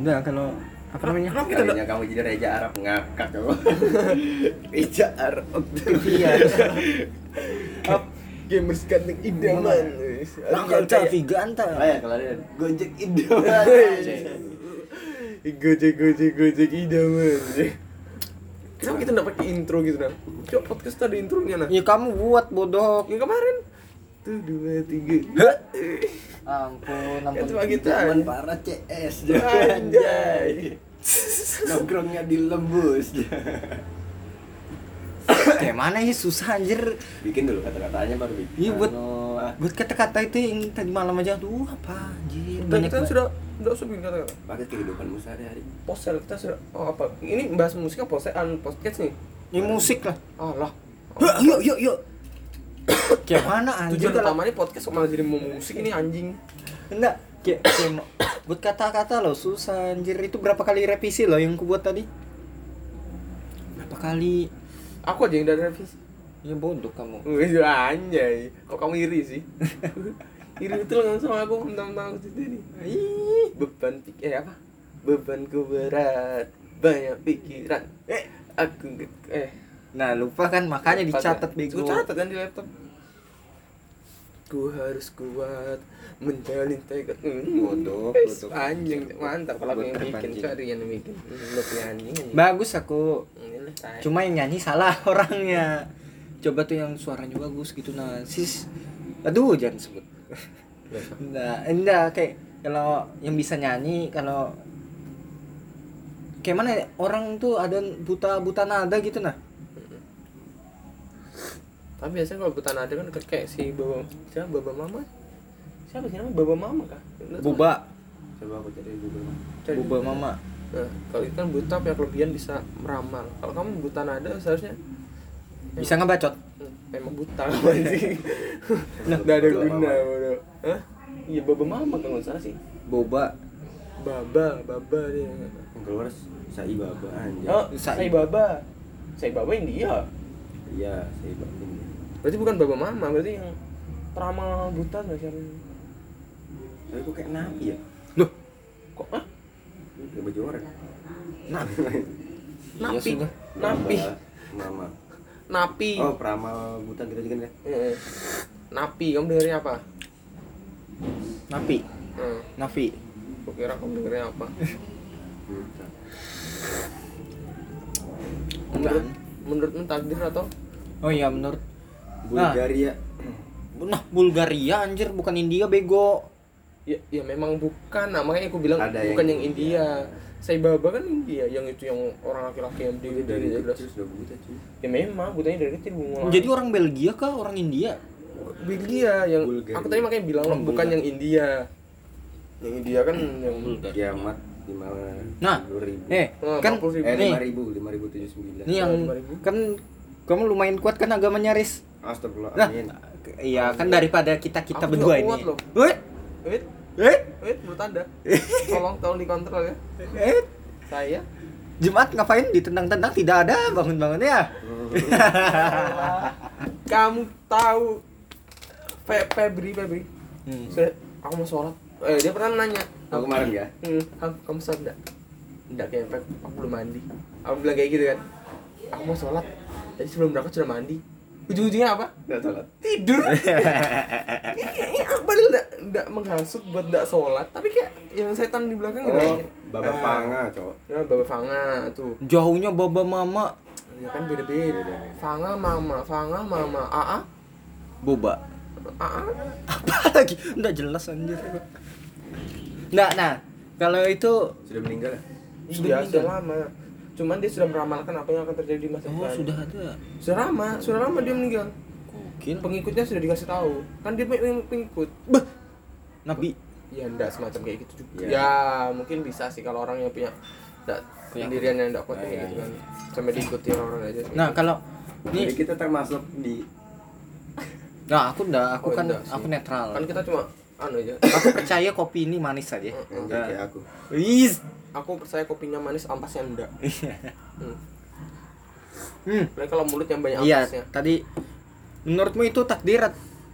enggak kalau apa namanya Kenapa kita Kalinya kamu jadi Reja Arab ngakak kamu. Reja Arab. iya Up gamers ganteng idaman. Langkah tapi ganta Oh ya kalau ada Gojek idaman. Gojek gojek gojek idaman. Kenapa kita nggak pakai intro gitu nah? Coba podcast ada intronya nah. ya kamu buat bodoh Yang kemarin. Tuh dua tiga. ampun ampun Kan cuma gitu Zaman aja. para CS. Anjay. Nongkrongnya di lembus. kayak mana ya susah anjir Bikin dulu kata-katanya baru bikin. Iya, buat- Ano, ah, buat kata-kata itu yang tadi malam aja tuh apa anjir Dan banyak kita sudah sudah usah bikin kata-kata. pakai kehidupanmu sehari-hari. Posel kita sudah oh apa? Ini bahas musik apa posean podcast nih? ini musik lah Alah. yuk yuk yuk kayak mana anjir Tujuan utamanya podcast kok malah jadi mau musik ini anjing. enggak kayak, kayak buat kata-kata loh susah anjir itu berapa kali revisi loh yang ku buat tadi berapa kali Aku aja yang dari revisi. ya bodoh kamu anjay. Kok kamu iri sih? iri betul nggak sama aku tentang aku itu nih. Ih, beban pik eh apa? Bebanku berat, banyak pikiran. Eh, aku eh nah lupa kan makanya dicatat Ku bego. Catat kan di laptop. Ku harus kuat menjalin tekad. Hmm, Bodoh, bodoh. Anjing, mantap kalau yang bikin. cari yang bikin. Lu anjing. bagus aku. Cuma yang nyanyi salah orangnya. Coba tuh yang suaranya bagus gitu nah sis. Aduh jangan sebut. Enggak enggak kayak kalau yang bisa nyanyi kalau kayak mana ya, orang tuh ada buta buta nada gitu nah Tapi biasanya kalau buta nada kan kayak si Baba siapa Baba Mama? Siapa sih namanya Baba Mama kah? Boba Coba aku cari Google. Cari boba dulu. mama Nah, kalau itu kan buta punya kelebihan bisa meramal. Kalau kamu buta nada seharusnya bisa ngebacot Hmm, memang buta kamu sih. Nggak ada guna, Mama. bodoh. Hah? Iya Baba Mama kalau nggak salah sih. boba Baba, Baba dia. Yang keluar Sai Baba anjay. Oh, Sai. Sai Baba. Sai Baba India. Iya, Sai Baba ini. Berarti bukan Baba Mama, berarti yang peramal buta nggak siapa? Tapi kok kayak nabi ya? loh Kok ah? Kayak baju oranye. nah Napi. sudah. Napi. Mama. Napi. Oh, peramal buta gitu juga kan? Eh, Napi, kamu dengernya apa? napi Hmm, nafi aku kira kamu dengernya apa? Buta. Menurut, menurutmu takdir atau? oh iya menurut Bulgaria. nah Bulgaria anjir bukan India bego Ya, ya memang bukan, nah, makanya aku bilang Ada bukan yang- yang, India. Sai Baba kan India, yang itu yang orang laki-laki yang Dia dari kecil sudah buta cuy. Ya memang, butanya dari kecil bunga. jadi orang Belgia kah orang India Belgia yang Bulgaria. aku tadi makanya bilang Oh, bukan Bulgaria. yang India. Yang India kan yang Kiamat lima Nah, ribu. eh Oh, kan 40.000. eh nih lima ribu, lima ribu tujuh sembilan. Ini yang 5.000. kan kamu lumayan kuat kan agamanya Riz? Astagfirullah, Nah, amin. iya kan daripada kita kita Aku berdua juga kuat ini. loh. Wait, Wait, wait, wait, menurut Anda. Tolong tolong dikontrol ya. wait. Saya Jumat ngapain ditendang-tendang tidak ada bangun-bangun ya. kamu tahu Fe Febri Febri Hmm. saya aku mau sholat eh dia pernah nanya Oh, kemarin ya? hmm, kamu, kamu sholat enggak enggak kayak Feb aku belum mandi aku bilang kayak gitu kan aku mau sholat jadi sebelum berangkat sudah mandi ujung-ujungnya apa Enggak salat. tidur ini aku padahal enggak enggak menghasut buat enggak sholat tapi kayak yang setan di belakang gitu Oh, kan. Baba Ah, Panga, cowok. ya baba fanga tuh Jauhnya baba mama ya kan beda-beda fanga mama fanga mama aa boba. aa Apa lagi? Enggak jelas anjir. Nah, nah, kalau itu Sudah meninggal ya? Sudah Iya, meninggal. sudah lama. Cuman dia sudah meramalkan apa yang akan terjadi di masa oh depan. sudah ada. Sudah lama, sudah lama dia meninggal. Gokil. Pengikutnya sudah dikasih tahu. Kan dia punya pengikut. Beh. Nabi. Ya enggak semacam kayak gitu juga. Ya, mungkin bisa sih kalau orang yang punya enggak Punya- pendirian yang enggak kuat Ah, kayak iya, gitu iya. kan. Sampai diikuti orang aja. Nah, kalau Jadi nih kita termasuk di Nah, aku enggak, aku Oh, kan enggak aku netral. kan kita cuma anu aja. Aku percaya kopi ini manis saja. Heeh. yang kayak aku. Wis. Aku percaya kopinya manis, ampasnya enggak. Hmm. Hmm. Kalau mulut yang banyak Iya, ampasnya. tadi menurutmu itu takdir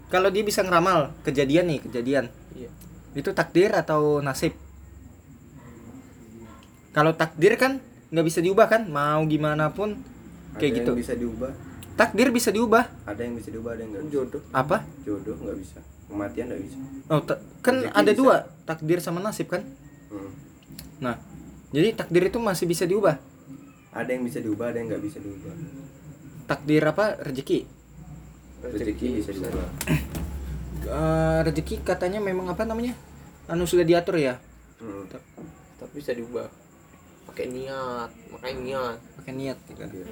kalau dia bisa ngeramal kejadian nih, kejadian. Iya. Itu takdir atau nasib? kalau takdir kan nggak bisa diubah kan mau gimana pun Ada kayak gitu yang bisa diubah takdir bisa diubah ada yang bisa diubah ada yang nggak bisa jodoh apa jodoh nggak bisa kematian nggak bisa oh kan Rezeki ada bisa. dua takdir sama nasib kan Hmm. Nah jadi takdir itu masih bisa diubah? Ada yang bisa diubah ada yang nggak bisa diubah. Takdir apa? Rezeki. Rezeki bisa diubah. Eh, rezeki katanya memang apa namanya? Anu sudah diatur ya? Hmm. tapi bisa diubah. Pakai niat makanya niat. Pakai niat ya kan Iya.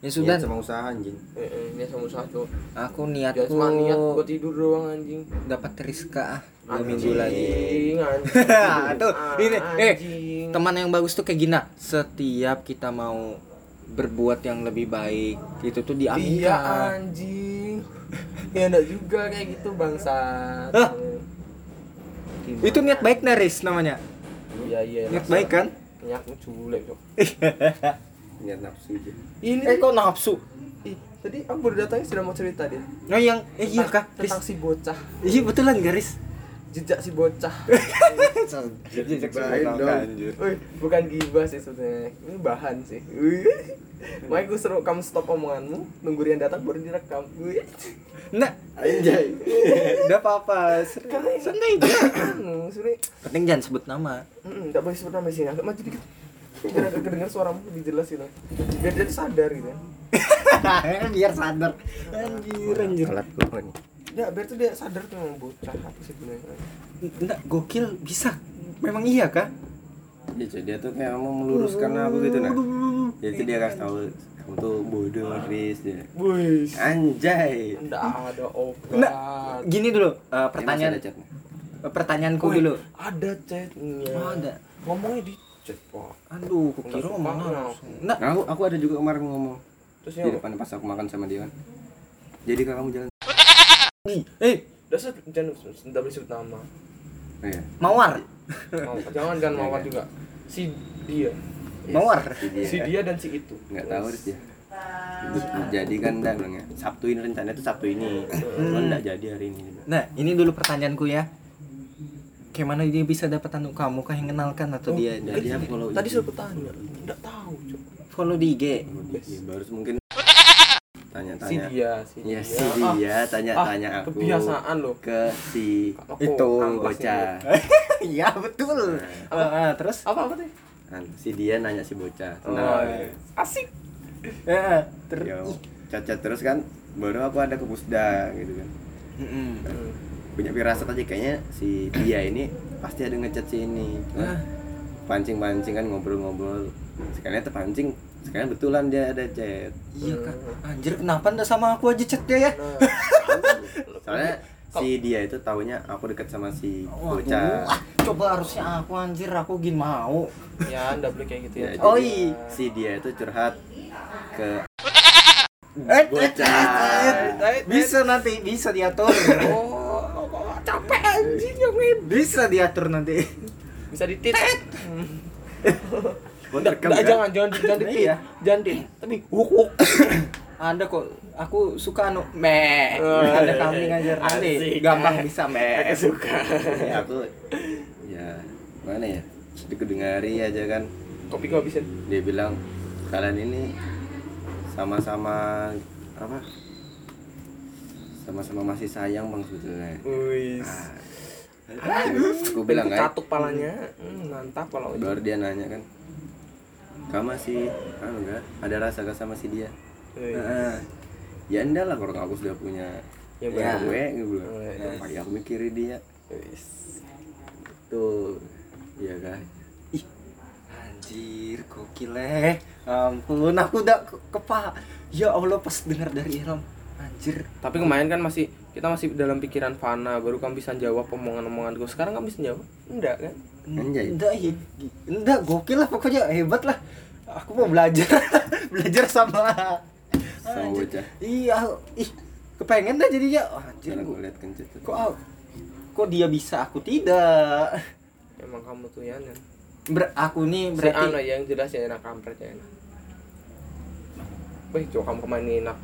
Ya sudah Niat sama usaha anjing. Eh, eh, niat sama usaha cok aku niatku cuma niat buat tidur doang anjing. dapat rizka ah. Dua minggu lagi. Anjing. Tuh, ini, eh, teman yang bagus tuh kayak gina. Setiap kita mau berbuat yang lebih baik itu tuh Iya diaminkan anjing. Ya enggak juga kayak gitu bangsat Hah? Gimana? itu niat baik naris namanya? Iya iya niat baik kan? Niatmu culek cok niat nafsu aja Ini eh kok nafsu? Ih, tadi aku baru datangnya sudah mau cerita dia. Oh yang eh iya kak Riz. Tentang si bocah. Iya betulan garis Jejak si bocah. Baik dong. Wih, bukan gibah sih sebenarnya. Ini bahan sih. Wih. Makanya gue seru kamu stop omonganmu Nunggu Rian datang baru direkam. Wih. nah. Anjay. Udah apa-apa santai aja sebenernya penting jangan sebut nama. Mm, nggak boleh sebut nama sih agak maju dikit biar kedengar suaramu lebih jelas gitu. Biar dia sadar gitu biar sadar. Anjir anjir. Alat gua nih. Ya biar tuh dia sadar tuh memang bocah apa sih sebenarnya? Enggak gokil bisa. Memang iya kak ya jadi dia tuh kayak mau meluruskan aku gitu nah jadi dia kasih tahu kamu tuh bodoh Riz. Ya Wih, anjay. Nggak ada obat. Nggak, gini dulu eh, pertanyaan eh, pertanyaanku dulu. ada chatnya. Oh, ada. ngomongnya di pak aduh Nggak kira ngomong aku. langsung. Nah Nah, aku aku ada juga kemarin ngomong terus di depan pas aku makan sama dia kan. Jadi kalau kamu jalan. Eh dasar jangan nggak boleh sebut nama. Iya. mawar. Mau- jangan jangan Iya, mawar kan? juga. Si dia. Mawar. Si dia, si dia dan si itu. Nggak tahu dia. Jadi kan enggak bilangnya Sabtu ini rencananya tuh Sabtu ini. Cuman enggak jadi hari ini. Nah ini dulu pertanyaanku ya kayak mana dia bisa dapat anu kamu kah yang kenalkan atau Oh, dia jadi dia aku follow tadi aku tanya nggak tahu cok follow di IG. Ya, baru mungkin si tanya-tanya. dia si ya dia. si Ah, dia tanya-tanya ah, aku kebiasaan loh. ke si Aku Itu, bocah. Iya betul. Apa? Eh, eh, terus? Apa apa tuh? Kan, si dia nanya si bocah oh, Nah, iya. asik. Eh, terus? Cacat terus kan baru aku ada ke pusda gitu kan. Mm-mm. Hmm. Punya firasat aja kayaknya si dia ini pasti ada ngechat si ini Ah. pancing-pancing kan ngobrol-ngobrol sekalian terpancing sekalian betulan dia ada chat iya kak anjir kenapa ndak sama aku aja chat dia ya nah soalnya si dia itu taunya aku deket sama si bocah ah, coba harusnya aku anjir aku gin mau ya nggak boleh kayak gitu ya Ya, Oh, iya. si dia itu curhat ke eh, Bocah. bisa nanti bisa diatur oh capek anjing yang bisa diatur nanti. Bisa ditit. Bentar, kan, kan? jangan jangan jangan ditit. Iya. jangan ditit. Tapi wuk wuk. Ada kok. Aku suka anu me Oh, ada kambing aja nanti Asik. gampang bisa me aku suka. Ya aku ya mana ya? Dikudengari aja kan. Kopi kau habisin dia bilang kalian ini sama-sama apa sama-sama masih sayang bang sebetulnya. Wih Ah, aku bilang kan katuk palanya. Hmm, mantap kalau baru dia nanya kan. Kamu masih anu enggak ada rasa gak sama si dia? Wih. Heeh. ya enggak lah kalau aku sudah punya Ya, ya, gue gue bilang. Oh, ya. ngapain aku mikirin dia. Wis. tuh iya kan? Ih anjir gokil eh. Ampun aku udah ke, kepa ya Allah pas dengar dari Ilham anjir. Tapi kemarin kan masih kita masih dalam pikiran fana baru kamu bisa jawab omongan-omonganku sekarang kamu bisa jawab? Enggak kan? Anjay. enggak iya enggak gokil lah pokoknya. Hebat lah. Aku mau belajar. Belajar sama Sama Anjir. bocah. iya ih kepengen dah jadinya. Oh, anjir aku lihat kencet kok kok dia bisa aku tidak. Emang kamu tuh ya Nen. Ber, aku nih si Ana berarti yang jelas ya enak kampret ya enak. Wih, coba kamu kemarin nginap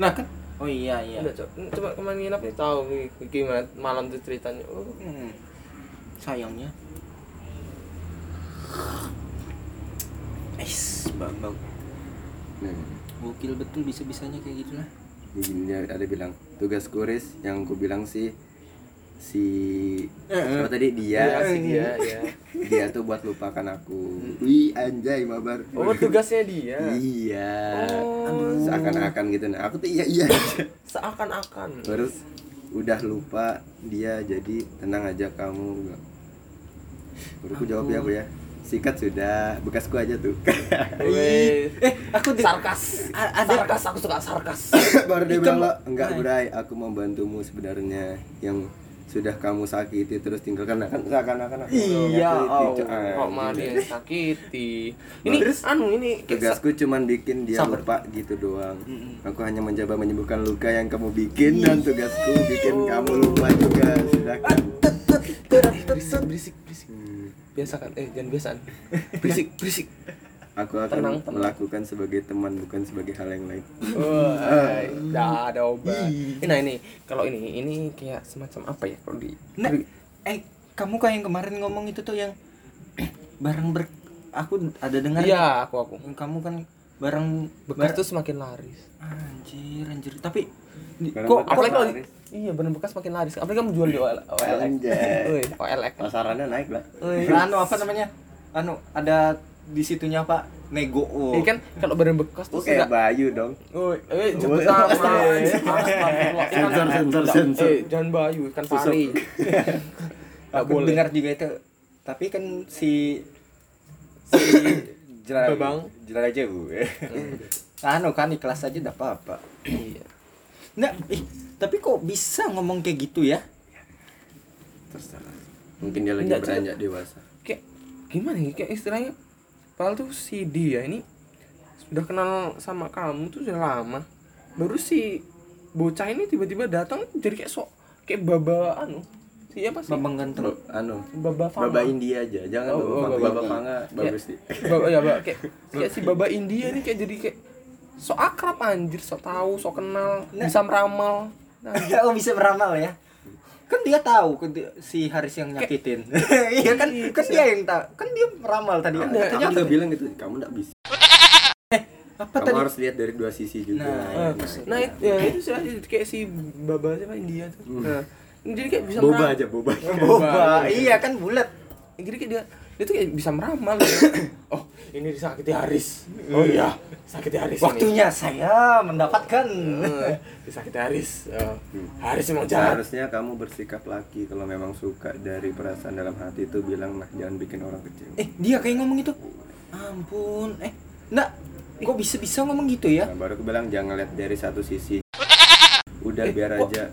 Nah kan? Oh iya iya. Udah coba coba kemarin nginap nih tahu nih gimana malam tuh ceritanya. Oh, Hmm, sayangnya. Bambang nah, gokil betul bisa bisanya kayak gitu lah dia ada bilang tugas kuris yang aku bilang sih si Eh, eh. apa tadi Iya dia sih dia ya. dia tuh buat lupakan aku wih anjay mabar Oh tugasnya dia. iya Oh. seakan-akan gitu nah aku tuh iya iya. Seakan-akan. terus udah lupa dia jadi tenang aja kamu baru aku jawab ya apa ya sikat sudah bekasku aja tuh eh aku di sarkas. A- ada- sarkas aku suka sarkas. baru dia bilang mau- "Lo, enggak berai aku membantumu sebenarnya yang sudah kamu sakiti terus tinggalkan nah, kan seakan-akan aku Iya, oh. Kok malah dia yang sakiti. Ini Terus? anu ini tugasku cuman bikin dia Sabar. lupa gitu doang Mm-mm. aku hanya mencoba menyembuhkan luka yang kamu bikin dan tugasku bikin kamu lupa juga sudah kan berisik berisik berisik. Hmm. Biasakan eh jangan biasaan. Berisik berisik. Aku akan Tenang, tenang. melakukan sebagai teman bukan sebagai hal yang lain Wah, dah ada obat. Eh, Nah ini kalau ini ini kayak semacam apa ya kalau di Nah, eh kamu kayak yang kemarin ngomong itu tuh yang barang ber aku ada dengar Iya aku aku. kamu kan barang Bekas tuh semakin laris. anjir anjir tapi Barang kok Apalagi kalau laris. iya barang bekas makin laris. Apalagi kamu jual di OL, OLX. Woi, OLX. pasarannya naik lah Woi. anu apa namanya anu ada di situnya apa nego oh. Ini kan kalau barang bekas tuh Oh, kayak Bayu dong Woi, eh Oh, jemput iya. Sensor, Astagfirullah. Ikan- sensor, Nggak, sensor. Eh, jangan Bayu, kan pari. Nggak aku boleh. dengar juga itu tapi kan si si jelajah Babang. jelajah gue anu kan di kelas aja enggak apa-apa Iya. Nggak, ih, tapi kok bisa ngomong kayak gitu ya? terserah mungkin dia lagi beranjak dewasa Kayak gimana ya? Kayak istilahnya padahal tuh si dia ini sudah kenal sama kamu tuh sudah lama. Baru si bocah ini tiba-tiba datang jadi kayak sok kayak baba anu. Siapa sih? Babang ganteng. Anu Baba Fama. Baba India aja, jangan Oh, Baba oh, Fanga. Baba Baba Fama. Fanga bagus sih. Baba ya, Baba. Kayak, kayak si baba India nih kayak jadi kayak sok akrab anjir, sok tahu, sok kenal, Nah. bisa meramal. Nah, oh bisa beramal ya? Kan dia tahu kan dia- si Haris yang nyakitin. Iya kan kan dia yang tahu. Kan dia meramal tadi. Ada. Katanya Aku udah bilang gitu, kamu nggak bisa. apa Kamu tadi? harus lihat dari dua sisi juga. Nah, Eh, nah itu, ya, itu sih kayak si baba siapa India tuh. Hmm. Nah, jadi kayak bisa boba meramal. aja, boba. Boba. Iya kan bulat. Jadi kayak dia dia tuh kayak bisa meramal gitu. oh, ini disakiti Haris. Oh iya, sakiti Haris ini. Waktunya saya mendapatkan. Eh, disakiti Haris. Oh, Hmm. Haris emang jahat. Seharusnya kamu bersikap laki kalau memang suka dari perasaan dalam hati itu bilang nah jangan bikin orang kecewa. Eh, dia kayak ngomong itu. Ampun. Eh, enggak. Kok bisa-bisa ngomong gitu ya? Nah, baru aku bilang jangan lihat dari satu sisi. Udah Eh, biar kok- aja.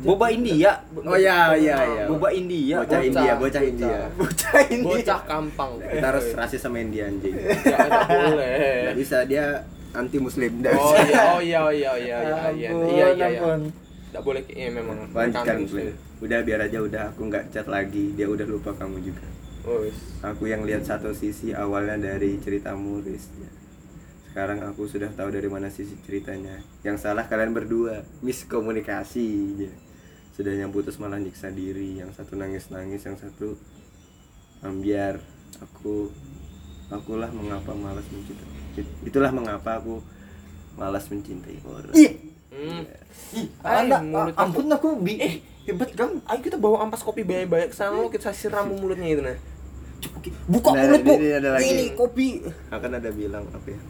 Boba India. Oh iya iya iya. Boba India. Bocah Bocah, India, bocah bocah. India. Bocah India. Bocah kampang. Kita harus rasis sama India anjing. Ya, boleh. Nggak bisa dia anti muslim. Oh iya, oh iya, oh iya, oh iya, iya, iya, iya, iya, iya. ampun. Nggak boleh kayak iya, memang. Kamu Glenn. Udah biar aja udah aku nggak chat lagi. Dia udah lupa kamu juga. Oh. Aku yang lihat satu sisi awalnya dari ceritamu, Riz. Sekarang aku sudah tahu dari mana sisi ceritanya. Yang salah kalian berdua, miskomunikasi. Ya. Sudah yang putus malah nyiksa diri, yang satu nangis-nangis, yang satu ambiar. Aku akulah mengapa malas mencintai. Itulah mengapa aku malas mencintai orang. Ih, Hmm. ih, anda, mulut ah, ampun aku bi eh hebat kamu. Ayo kita bawa ampas kopi banyak-banyak ke sana lo kita siram mulutnya itu nah. Buka Nah, mulut, Bu. ini ada lagi. Ini kopi. akan ada bilang apa ya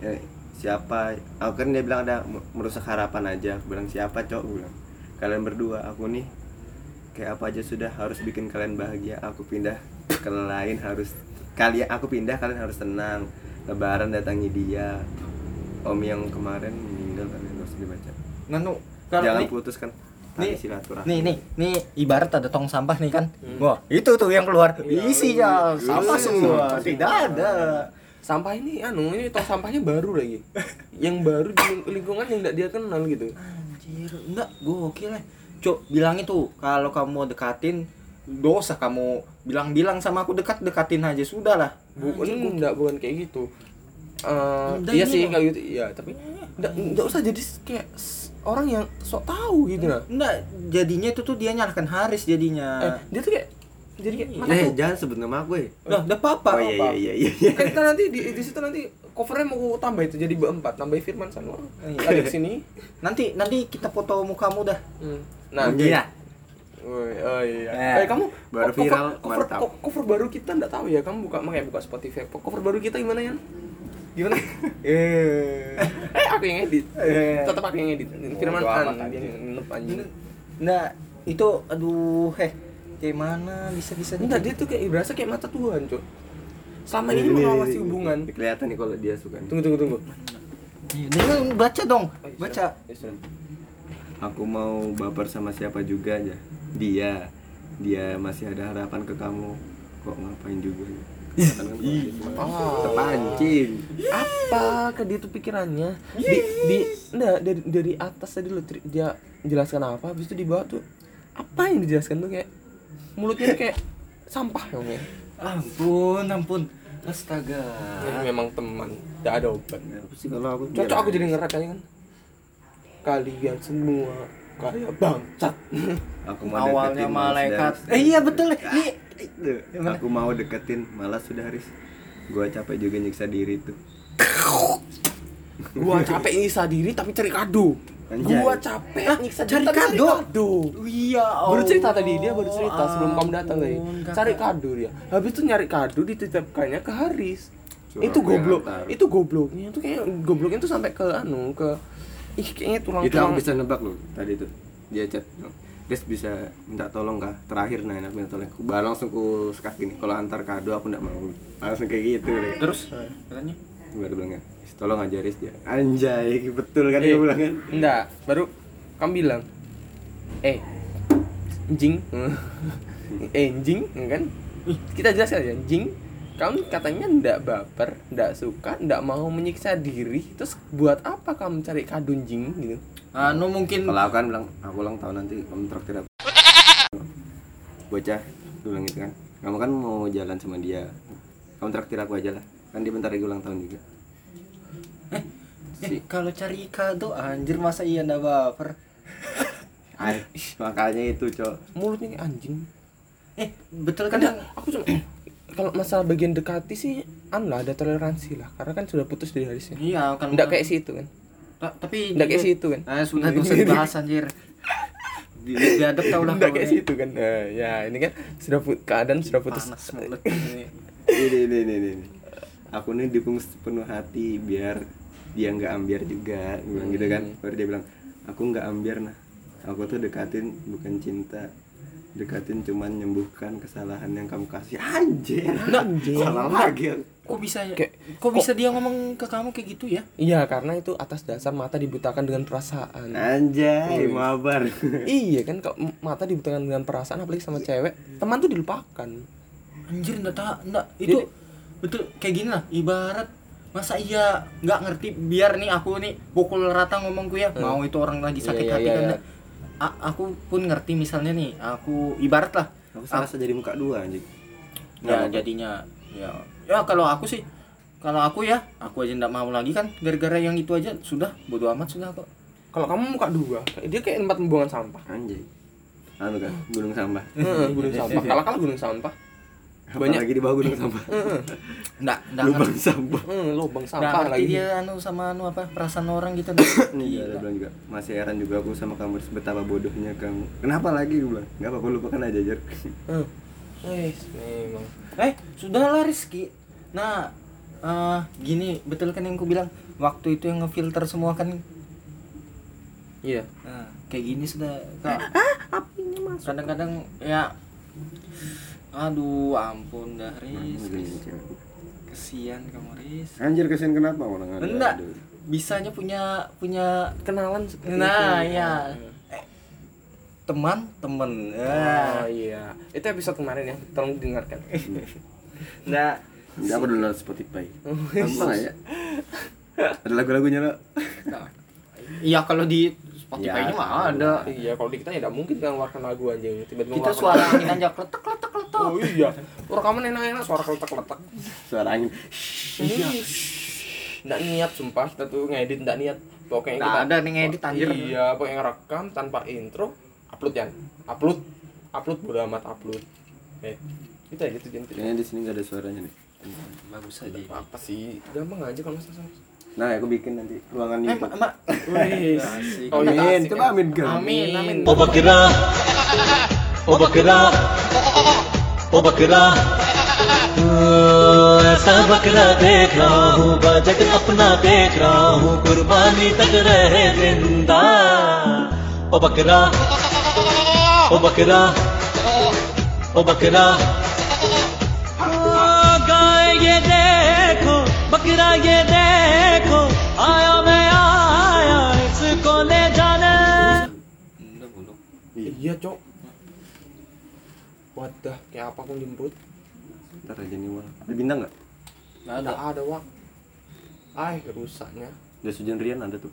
Eh, siapa aku kan dia bilang ada merusak harapan aja aku bilang siapa cok Aku bilang kalian berdua aku nih kayak apa aja sudah harus bikin kalian bahagia aku pindah ke lain harus kalian aku pindah kalian harus tenang lebaran datangi dia om yang kemarin meninggal kalian harus dibaca Nganu, jangan nih, putuskan nih, silaturahmi nih, nih, nih, ibarat ada tong sampah nih kan. Hmm. Wah, itu tuh yang keluar. Iya. Isinya sampah Iya. semua. Tidak ada. Sampah ini anu ini tong sampahnya baru lagi. Yang baru di ling- lingkungan yang tidak dia kenal gitu. Anjir, enggak, gokil ya. Cuk, bilang itu kalau kamu dekatin dosa kamu bilang-bilang sama aku dekat dekatin aja sudah lah. Bukan enggak bukan kayak gitu. Eh, Udah iya sih kayak gitu. Iya, tapi enggak enggak usah jadi kayak orang yang sok tahu gitu nah. Enggak, jadinya itu tuh dia nyalahkan Haris jadinya. Eh, dia tuh kayak jadi kayak mata Eh, tuh jangan sebut nama aku ya. Nah, udah apa-apa. Oh iya iya iya iya. kan kita nanti di, di situ nanti covernya mau tambah itu jadi berempat tambah Firman Sanwar Iya. ada di sini Nanti nanti kita foto mukamu dah. hmm. nah Iya. Oh, oh iya. Eh, Eh, kamu baru cover- viral, cover, mantap. co- cover baru kita enggak tahu ya. Kamu buka makanya buka Spotify. Cover baru kita gimana ya? Gimana? Eh. eh, aku yang edit. Eh. Tetap aku yang edit. Firman Bodo An amat, dia anjing. nep anjing. Nah, itu aduh, heh. Kayak mana bisa-bisanya Enggak, dia tuh kayak berasa kayak mata Tuhan, Cuk. Selama ini Ini, ini, mengawasi ini. hubungan. Kelihatan nih kalau dia suka. Tunggu tunggu tunggu. Iya, Dengan baca dong. Oh, iya, Baca. Aku mau baper sama siapa juga aja. Dia, dia masih ada harapan ke kamu. Kok ngapain juga? Kelihatan kan Ah. Terpancing. apa ke dia tuh pikirannya di di enggak dari dari atas tadi lo dia jelaskan apa habis itu di bawah tuh apa yang dijelaskan tuh kayak mulutnya kayak sampah ya Om, ya. Ampun, ampun. Astaga. Ini memang teman tidak ada obat. Kalau aku cocok aku jadi ngerak kan? Kalian semua kayak bangsat. Aku mau Awalnya deketin, malas malaikat. Eh iya betul. Ini Tuh, aku mau deketin. Malah sudah Haris. Gua capek juga nyiksa diri tuh. Gua capek nyiksa diri tapi cari kado Anjay. gua capek Hah? nyiksa Cari kado? kado Iya. baru cerita tadi dia baru cerita sebelum kamu datang tadi kakak. cari kado dia. Habis itu nyari kado dititipkannya ke Haris. Suruh itu goblok. antar. itu gobloknya. Itu kayak gobloknya tuh sampai ke anu ke ih kayaknya tulang itu aku bisa nebak loh tadi tuh. Dia chat Des bisa minta tolong kah? Terakhir nah aku minta tolong. Baru langsung ku sekat gini kalau antar kado aku nggak mau. Langsung kayak gitu deh. Terus? Katanya baru bilang ya "Is, tolong aja Riz dia. Anjay betul kan Eh, dia bilang kan? enggak baru kamu bilang eh jing eh jing kan? Kita jelaskan ya jing kamu katanya ndak baper ndak suka ndak mau menyiksa diri. Terus buat apa kamu cari kado jing gitu? Anu mungkin kalau aku kan bilang aku ulang tahun nanti kamu traktir aku bocah bilang gitu kan. Kamu kan mau jalan sama dia. Kamu traktir aku aja lah. Kan dia bentar lagi ulang tahun juga eh, kalau cari kado anjir masa iya ndak baper. Ay, makanya itu cok mulutnya kayak anjing Eh, betul kan? kadang aku cuma kalau masalah bagian dekati sih an lah ada toleransi lah karena kan sudah putus dari harisnya Iya, kan. ndak kayak situ kan Ta- tapi ndak kayak situ kan Ah, sudah dosa dibahas anjir. Bi- Biadab tau lah ndak kayak situ kan Nah, ya ini kan sudah keadaan sudah putus Panas mulut ini. ini ini ini ini ini. Aku nih dukung sepenuh hati biar dia nggak ambiar juga bilang gitu kan Hmm. baru dia bilang aku nggak ambiar nah aku tuh dekatin bukan cinta dekatin cuman nyembuhkan kesalahan yang kamu kasih anjir Anjir. salah lagi. Kok bisa ya? Kayak- kok bisa dia ngomong ke kamu kayak gitu ya? Iya, karena itu atas dasar mata dibutakan dengan perasaan. anjay Wih. mabar iya kan kalau mata dibutakan dengan perasaan apalagi sama cewek, teman tuh dilupakan. Anjir enggak tak enggak itu Jadi- betul kayak gini lah ibarat masa iya nggak ngerti biar nih aku nih pukul rata ngomongku ya Hmm. mau itu orang lagi sakit Iya, iya, hati iya, kan iya. A- aku pun ngerti misalnya nih aku ibarat lah aku serasa jadi muka dua anjing ya jadinya ya ya kalau aku sih kalau aku ya aku aja nggak mau lagi kan gara-gara yang itu aja sudah bodo amat sudah kok Kalau kamu muka dua, dia kayak tempat pembuangan sampah. anjay anu kan gunung sampah Heeh, gunung sampah. Kalah kalah gunung sampah. Banyak. lagi di bawah gunung sampah nggak nggak lubang sampah Heeh, lubang nggak sampah lagi. dia anu sama anu apa perasaan orang gitu Iya, dia bilang juga masih heran juga aku sama kamu betapa bodohnya kamu. Kenapa lagi gue bilang? Enggak apa-apa lupakan aja, Jar. Heeh. Eh, memang. Eh, sudah lah Rizky. Nah, eh gini, betul kan yang ku bilang waktu itu yang ngefilter semua kan. Iya. Nah, kayak gini sudah Kak. Kadang-kadang ya Aduh, ampun dah Riz. Kesian kamu Riz. Anjir kesian kenapa orang ada? Enggak. Bisanya punya punya Kenalan seperti Nah, itu. ya. teman, temen. Oh Ya. iya. Itu episode kemarin ya. Tolong dengarkan. Nah, Enggak apa dulu Spotify. Oh, Gampang ya. Ada lagu-lagunya lo. Iya kalau di Spotify-nya Ya, mah ada. Iya, kalau di kita ya tidak mungkin kan ngeluarkan lagu anjing. Tiba-tiba Kita suara angin aja kletek kletek kletek. Oh iya. Rekaman enak-enak suara keletak-keletak. Suara angin. Iya. Nggak niat sumpah kita tuh ngedit nggak niat. Pokoknya Nggak kita ada nih ngedit, anjir. Iya, pokoknya ngerekam tanpa intro, upload ya. Upload. Upload bodo amat upload. eh kita gitu jangan Kayaknya di sini nggak ada suaranya nih. bagus aja apa sih gampang aja kalau masalah Nah, aku bikin nanti ruangan eh itu. mak mak Wih, Asik. Oh, iya, Amin, asik coba ya. amin, Kang. Amin, amin. ओ बकरा ओ बकरा ओ बकरा ओ, ऐसा बकरा देख रहा हूँ बजट अपना देख रहा हूँ कुर्बानी तक रहे जिंदा ओ बकरा ओ बकरा ओ बकरा wadah kayak apa aku jemput Ntar aja nih, Wal. Ada bintang nggak? nggak ada ada ada wak ay rusaknya Ada hujan Rian ada tuh.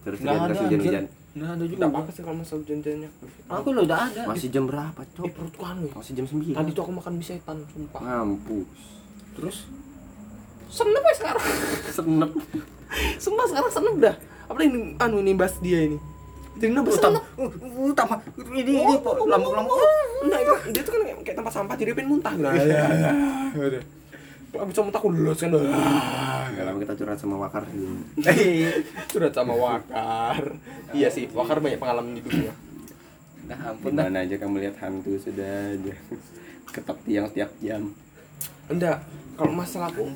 Terus Rian ada kasih hujan-hujan. nggak ada juga Tidak apa sih kalau masalah hujan-hujannya aku lo udah ada Masih jam berapa, Cok? eh perutku anu ya. Masih jam 9. tadi tuh aku makan mie setan sumpah Mampus. terus seneng ya sekarang Senep. sumpah sekarang seneng dah apa ini anu ini bahas dia ini jadi nambah utama utama ini ini po lambung lambung Nah itu dia tuh kan kayak, kayak tempat sampah jadi pengen muntah gitu. Ya, udah. Aku bisa muntah aku lulus kan. Enggak lama kita curhat sama Wakar dulu. Sudah sama Wakar. Iya sih, Wakar banyak pengalaman di dunia. nah ampun dah Mana aja kamu lihat hantu sudah aja. Ketok tiang setiap jam. Enggak, kalau masalah aku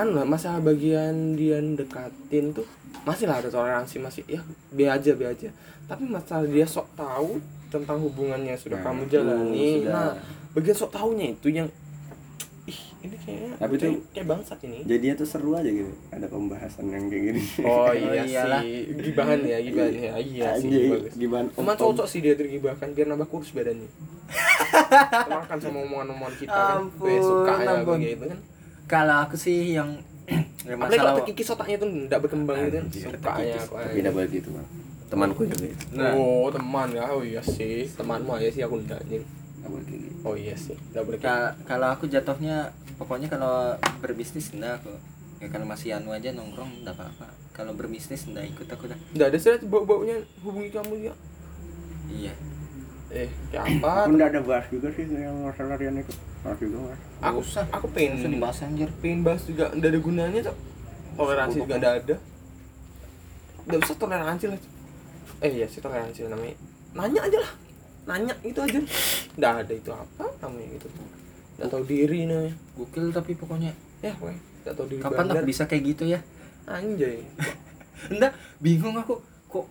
anu lah, masalah bagian dia dekatin tuh masih lah ada toleransi masih ya be aja be aja tapi masalah dia sok tahu tentang hubungannya sudah Nah, kamu itu jalani sudah. nah bagian sok tahunya itu yang ih ini kayaknya Tapi tuh- kayak bangsat ini Jadinya tuh seru aja gitu. Ada pembahasan yang kayak gini. Oh iya iyalah. sih, gibahan ya, gibahan ya. Iya sih, bagus. gimana? Emang cocok sih dia tergibahkan biar nambah kurus badannya. Makan sama omongan-omongan kita kan. Ampun, Gue suka ya ampun. begitu kan. Kalau aku sih yang Apalagi masalah kalau kikis otaknya tuh enggak berkembang gitu kan. Anjir, Suka ya aku. Tidak boleh gitu, Bang. Temanku juga gitu. Nah. Oh, teman ya. Oh iya sih, temanmu aja sih aku enggak anjing. Nggak boleh kayak gitu. Oh iya sih, enggak boleh Ka- kalau aku jatuhnya pokoknya kalau berbisnis enggak aku ya kalau masih anu aja nongkrong enggak apa-apa kalau berbisnis enggak ikut aku dah Enggak ada sih bau-baunya hubungi kamu ya. iya Eh, apa? Nggak ada bahas juga sih yang masalah Rian itu. Bahas juga, Mas. Aku usah. aku pengen Usah dibahas. anjir. Pengen bahas juga. Enggak ada gunanya tuh toleransi juga enggak ada. Enggak usah toleransi lah eh iya sih toleransi namanya. Nanya aja lah. Nanya itu aja. Enggak ada itu apa namanya gitu. Enggak tahu diri namanya gokil tapi pokoknya. Ya pokoknya. Enggak tahu diri kapan aku bisa kayak gitu ya? Anjay. Enggak bingung aku. Kok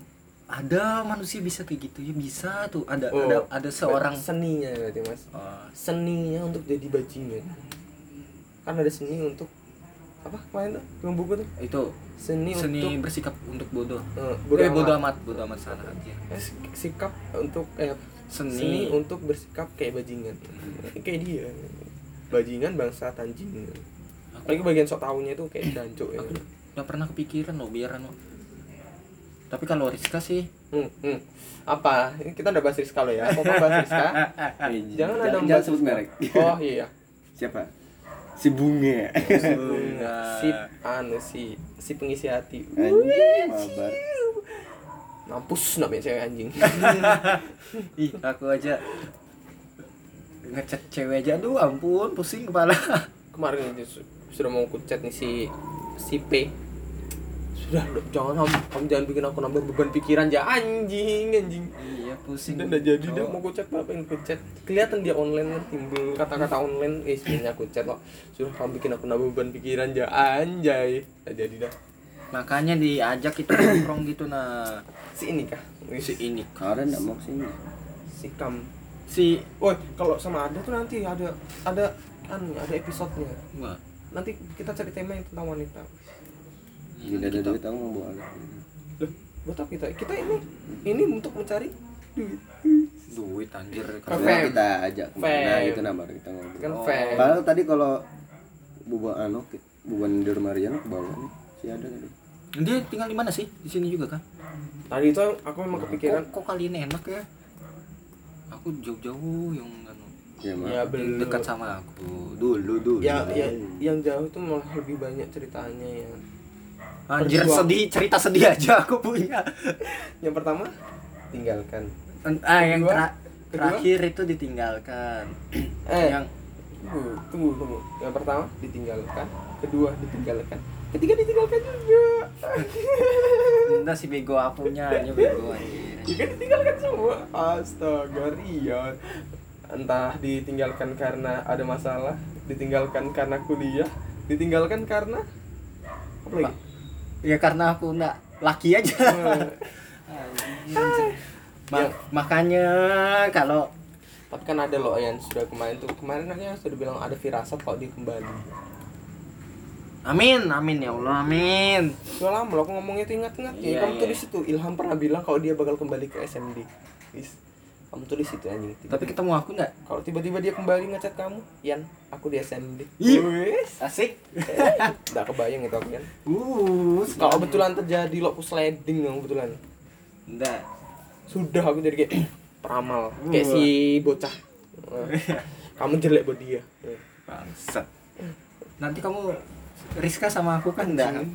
ada manusia bisa kayak gitu ya bisa tuh. Ada Oh, ada ada seorang seninya berarti mas. Oh, seninya untuk jadi bajingan. Kan ada seni untuk apa kemarin tuh? Yang buku tuh? Itu. Seni, seni untuk bersikap untuk bodoh. Eh, bodoh, eh, bodoh amat. bodoh amat salah aja. Eh, sik- sikap untuk eh, Seni. seni. untuk bersikap kayak bajingan. Kayak dia. Bajingan bangsa anjing apalagi bagian sok tahunya itu kayak jancuk ya. nggak pernah kepikiran loh biar anu tapi kalau Rizka sih hmm, hmm. apa? Ini kita udah bahas Rizka lo ya. Kok bahas Rizka? Eh, Jangan ada jangan sebut merek. oh iya. Siapa? Si Bunga. si anu si si pengisi hati. Anjing, mabar. mampus nak punya cewek anjing. Ih aku aja. Ngechat cewek aja. Aduh ampun pusing kepala. Kemarin itu su- sudah mau aku chat nih si si P sudah dok, jangan kamu, kamu jangan bikin aku nambah beban pikiran ya anjing anjing. Iya pusing. Udah udah jadi dah Cowok. mau aku chat apa yang aku chat kelihatan dia online kan timbul kata-kata online. Eh sebenarnya aku chat loh sudah kamu bikin aku nambah beban pikiran ya anjay. Udah jadi dah. Makanya diajak kita nongkrong gitu nah. Si ini kah? Si ini. Karen nggak mau ke sini. si kam. Si Woi, kalau sama ada tuh nanti ada ada kan ada episodenya. Nanti kita cari tema yang tentang wanita. Tidak ada duit aku mau bawa. Loh, buat apa kita? Kita ini ini untuk mencari duit. duit anjir Kan Karena kita ajak ke mana gitu nah baru kita ngobrol. Kan Oh. Padahal tadi kalau bubuan anu bubuan di rumah Rian ke bawah nih si ada tadi. dia tinggal di mana sih di sini juga kan Tadi itu aku memang kepikiran kok, kok kali ini enak ya aku jauh-jauh yang anu, Ya, ya belum dekat sama aku dulu dulu ya, ya yang jauh itu malah lebih banyak ceritanya yang anjir Berjuang. sedih cerita sedih aja aku punya. Yang pertama tinggalkan. Ah yang Kedua, tera- terakhir itu ditinggalkan. Eh. yang tunggu tunggu tunggu. Yang pertama ditinggalkan. Kedua ditinggalkan. Ketiga ditinggalkan juga. Enggak si bego akunya aja bego anjir. Tiga ditinggalkan semua. Astaga Rian. Entah ditinggalkan karena ada masalah ditinggalkan karena kuliah ditinggalkan karena apa lagi ya karena aku enggak laki aja. Anjir. Ma- Yang- makanya kalau tapi kan ada loh yang sudah kemarin tuh. Kemarin aja sudah bilang ada firasat kalau dia kembali. Amin amin ya Allah amin. Sudah lama loh aku ngomongnya tuh ingat-ingat. Ya Iya, kamu iya. tulis itu Ilham pernah bilang kalau dia bakal kembali ke SMD Is, kamu tulis itu anjing. Tapi ketemu aku enggak kalau tiba-tiba dia kembali ngechat kamu Yan aku di SMD. Wes. asik. Nggak kebayang itu aku kan uh kalau kebetulan terjadi lo aku sliding dong kebetulan. Enggak sudah aku jadi kayak peramal. Kayak Wah. si bocah. Eh, kamu jelek buat dia. Bangsat. Nanti kamu Rizka sama aku kan enggak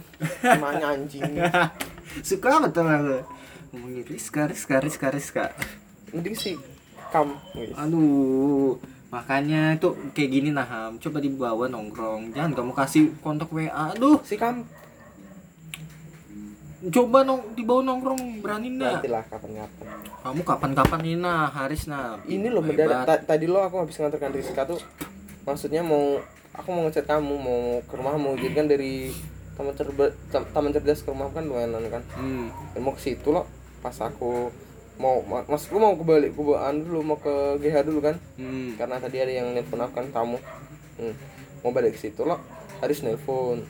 namanya anjing? Suka betul aku. Ngomongin Rizka Rizka Rizka Rizka mending si kam aduh makanya itu kayak gini nah Ham coba dibawa nongkrong. Jangan kamu kasih kontak WA aduh si kam. Coba nong dibawa nongkrong. Berani enggak nantilah kapan-kapan. Kamu kapan-kapan ini nah Haris nah. Ini loh mendadak Ta- tadi lo aku habis nganterkan Rizka tuh maksudnya mau aku mau ngechat kamu mau ke rumahmu. Jadi kan dari taman cerdas taman cerdas ke rumah kan lumayan kan. Hmm. Dan mau ke situ loh pas aku mau ma- maksudku mau kebalik ke dulu mau ke GH dulu kan Hmm. karena tadi ada yang nelpon aku kan tamu hmm. mau balik ke situ loh Haris nelpon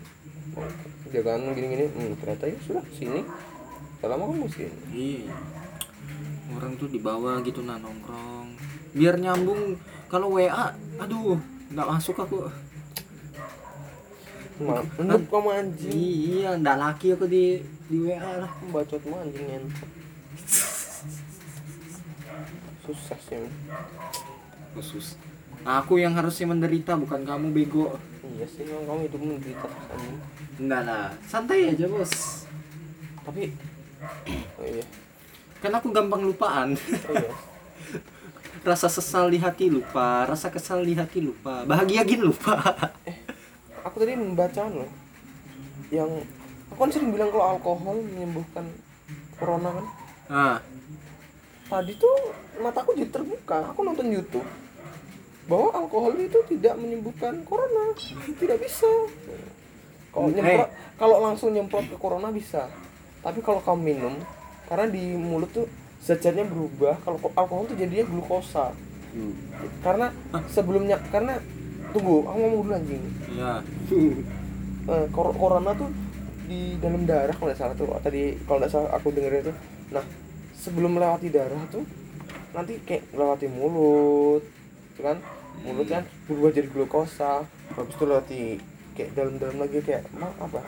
dia kan gini gini hmm, ternyata ya sudah sini selama kamu sini Iya. Orang tuh dibawa gitu nah nongkrong. Biar nyambung kalau WA, aduh, nggak masuk aku. Nup kamu anjing Iya, nggak laki aku di di WA lah. anjing ngentot susah sih Khusus. Aku yang harusnya menderita bukan kamu bego. iya sih memang kamu hidup menderita Enggak lah, santai aja bos. tapi oh iya Kan aku gampang lupaan. oh iya rasa sesal di hati lupa, rasa kesal di hati lupa, bahagia gini lupa. aku tadi membaca loh yang aku kan sering bilang kalau alkohol menyembuhkan corona kan Nah, tadi tuh mataku jadi terbuka. Aku nonton YouTube. Bahwa alkohol itu tidak menyembuhkan corona. Tidak bisa. Kalau Eh. nyemprot kalau langsung nyemprot ke corona bisa. Tapi kalau kamu minum karena di mulut tuh zat-zatnya berubah kalau ko- alkohol tuh jadinya glukosa. Hmm. karena sebelumnya karena tunggu aku ngomong dulu anjing. Iya. Eh, kor- corona tuh di dalam darah kalau nggak salah tuh tadi kalau nggak salah aku dengar itu nah sebelum melewati darah tuh nanti kayak melewati mulut tuh kan. Mulut kan berubah jadi glukosa. Habis itu lewati kayak dalam-dalam lagi kayak apa?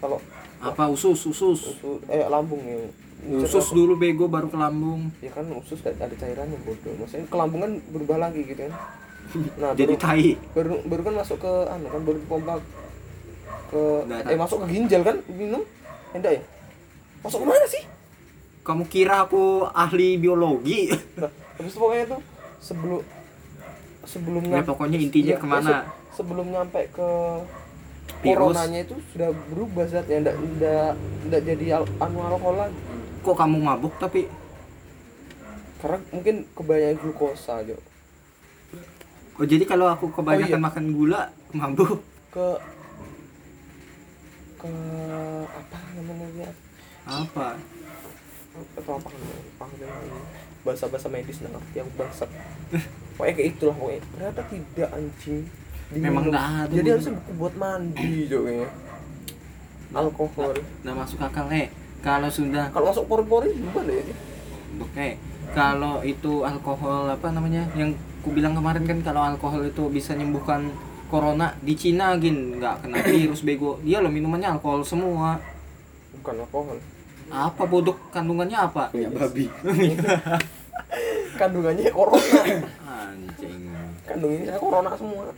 Kalau Apa usus, usus. usus eh lambung ya. Usus dulu bego baru ke lambung. ya kan usus ada ada cairannya bodoh. Maksudnya ke lambung kan berubah lagi gitu kan. Nah Jadi baru, tai. baru baru kan masuk ke anu kan baru pompa ke Nggak, eh masuk ke ginjal kan minum. Enggak ya? Masuk ke mana sih Kamu kira aku ahli biologi? nah habis itu pokoknya tuh sebelum sebelum Ya, pokoknya intinya ya, ke mana? se- sebelum nyampe ke Virus. coronanya itu sudah berubah zatnya enggak enggak enggak jadi al- anu alkohol lagi Kok kamu mabuk tapi karena mungkin kebanyakan glukosa aja Oh jadi kalau aku kebanyakan Oh, iya. makan gula mabuk. ke ke apa namanya Apa? Atau apa namanya bahasa bahasa medis nggak ngerti aku bangsat pokoknya kayak itulah pokoknya ternyata tidak anjing Memang nggak ada. jadi harusnya buku buat mandi jo kayaknya alkohol Nah masuk akal eh. Kalau sudah kalau masuk pori-pori gimana ya Oke, kalau itu alkohol apa namanya? Yang ku bilang kemarin kan kalau alkohol itu bisa menyembuhkan corona di Cina gin nggak kena virus bego. Dia loh minumannya alkohol semua. bukan alkohol Apa bodoh kandungannya apa? punya babi. Kandungannya corona. Anjing. kandungannya corona semua.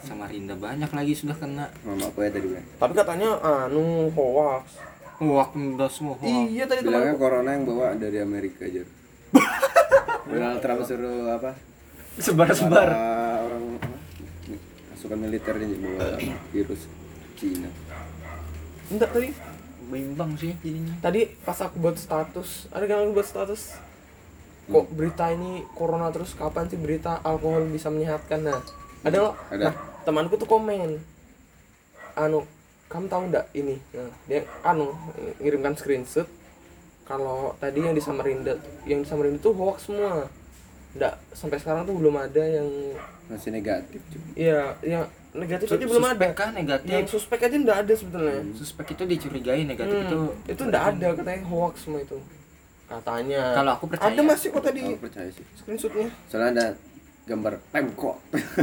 Samarinda banyak lagi sudah kena. mama aku ya tadi bilang tapi katanya anu hoax. Wah, udah semua. iya tadi bilangnya corona yang bawa dari Amerika aja Donald Trump suruh apa? Sebar-sebar. Orang pasukan militernya bawa virus Cina. Enggak tadi bimbang sih jadinya. Tadi pas aku buat status ada kan aku buat status? Kok berita ini corona terus kapan sih berita alkohol bisa menyehatkan? Nah ada loh. Ada. nah temanku tuh komen anu kamu tahu nggak ini? Nah, dia anu ngirimkan screenshot. Kalau tadi yang di Samarinda yang di Samarinda tuh hoax semua. Nggak sampai sekarang tuh belum ada yang masih negatif cuy. Iya yang negatif aja belum ada. suspek kah negatif? Yang suspek aja nggak ada sebetulnya suspek itu dicurigai negatif Hmm, itu itu nggak ada. katanya hoax semua itu. Katanya. Kalau aku percaya. ada masih kok tadi aku percaya sih. screenshotnya? Soalnya ada gambar Pemko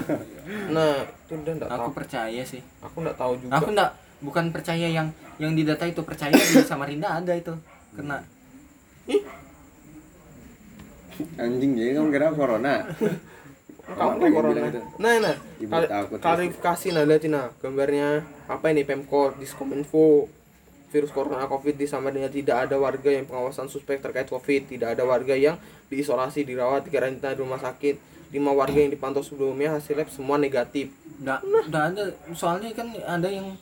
nah itu udah nggak tahu. aku percaya sih. Aku nggak tahu juga. Aku enggak bukan percaya yang yang di data itu percaya di Samarinda ada itu kena. Anjing jadi kamu kira corona kamu corona. nah nah. Ibu kali- takut klarifikasi nah lihat nah gambarnya. Apa ini? Pemkot Diskominfo virus corona covid di Samarinda tidak ada warga yang pengawasan suspek terkait covid. Tidak ada warga yang diisolasi dirawat dikarantina di rumah sakit. Lima warga yang dipantau sebelumnya hasil lab semua negatif. Enggak enggak ada. Soalnya kan ada yang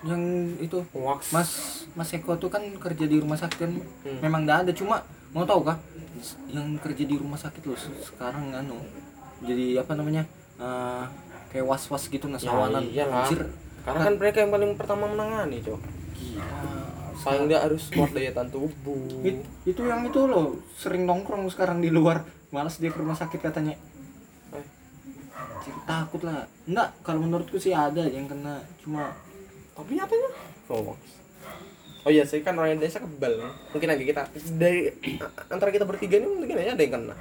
yang itu hoax. Mas Mas Eko tuh kan kerja di rumah sakit kan? Hmm. memang enggak ada cuma mau tahu kah yang kerja di rumah sakit loh se- sekarang anu jadi apa namanya eh, kayak was was gitu nasawanan Ya, iyalah. Anjir, karena kan mereka yang paling pertama menangani cok. Gila. Sayang dia harus kuat daya tahan tubuh. It- itu yang itu loh sering nongkrong sekarang di luar. Malas dia ke rumah sakit katanya. Eh. Anjir, takut lah. Enggak kalau menurutku sih ada yang kena. Cuma tapi nyatanya? Hoax oh iya saya kan orang Indonesia kebal mungkin aja kita dari antara kita bertiga ini mungkin aja ada yang kena.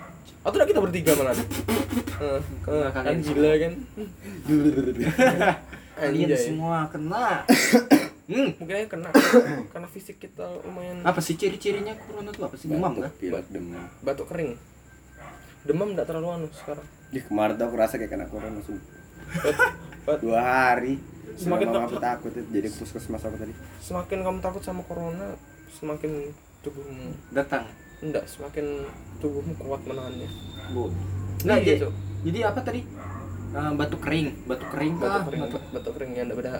Atau udah kita bertiga malah eh, eh, kan gila kan? Kalian semua kena. Hmm. mungkin aja kena. Karena fisik kita lumayan apa sih ciri-cirinya corona tuh apa sih? Demam kan pilek demam. Batuk kering. Demam enggak terlalu anu sekarang. Di kemarin tuh aku rasa kayak kena corona sumpah. Dua hari Semakin aku takut itu jadi puskesmas aku tadi? Semakin kamu takut sama corona semakin tubuhmu datang? Enggak semakin tubuhmu kuat menahannya. Bu. Nah jadi, Cok. jadi apa tadi? Eh, batuk kering. Batuk kering kah? Batuk kering batuk batuk keringnya enggak beda.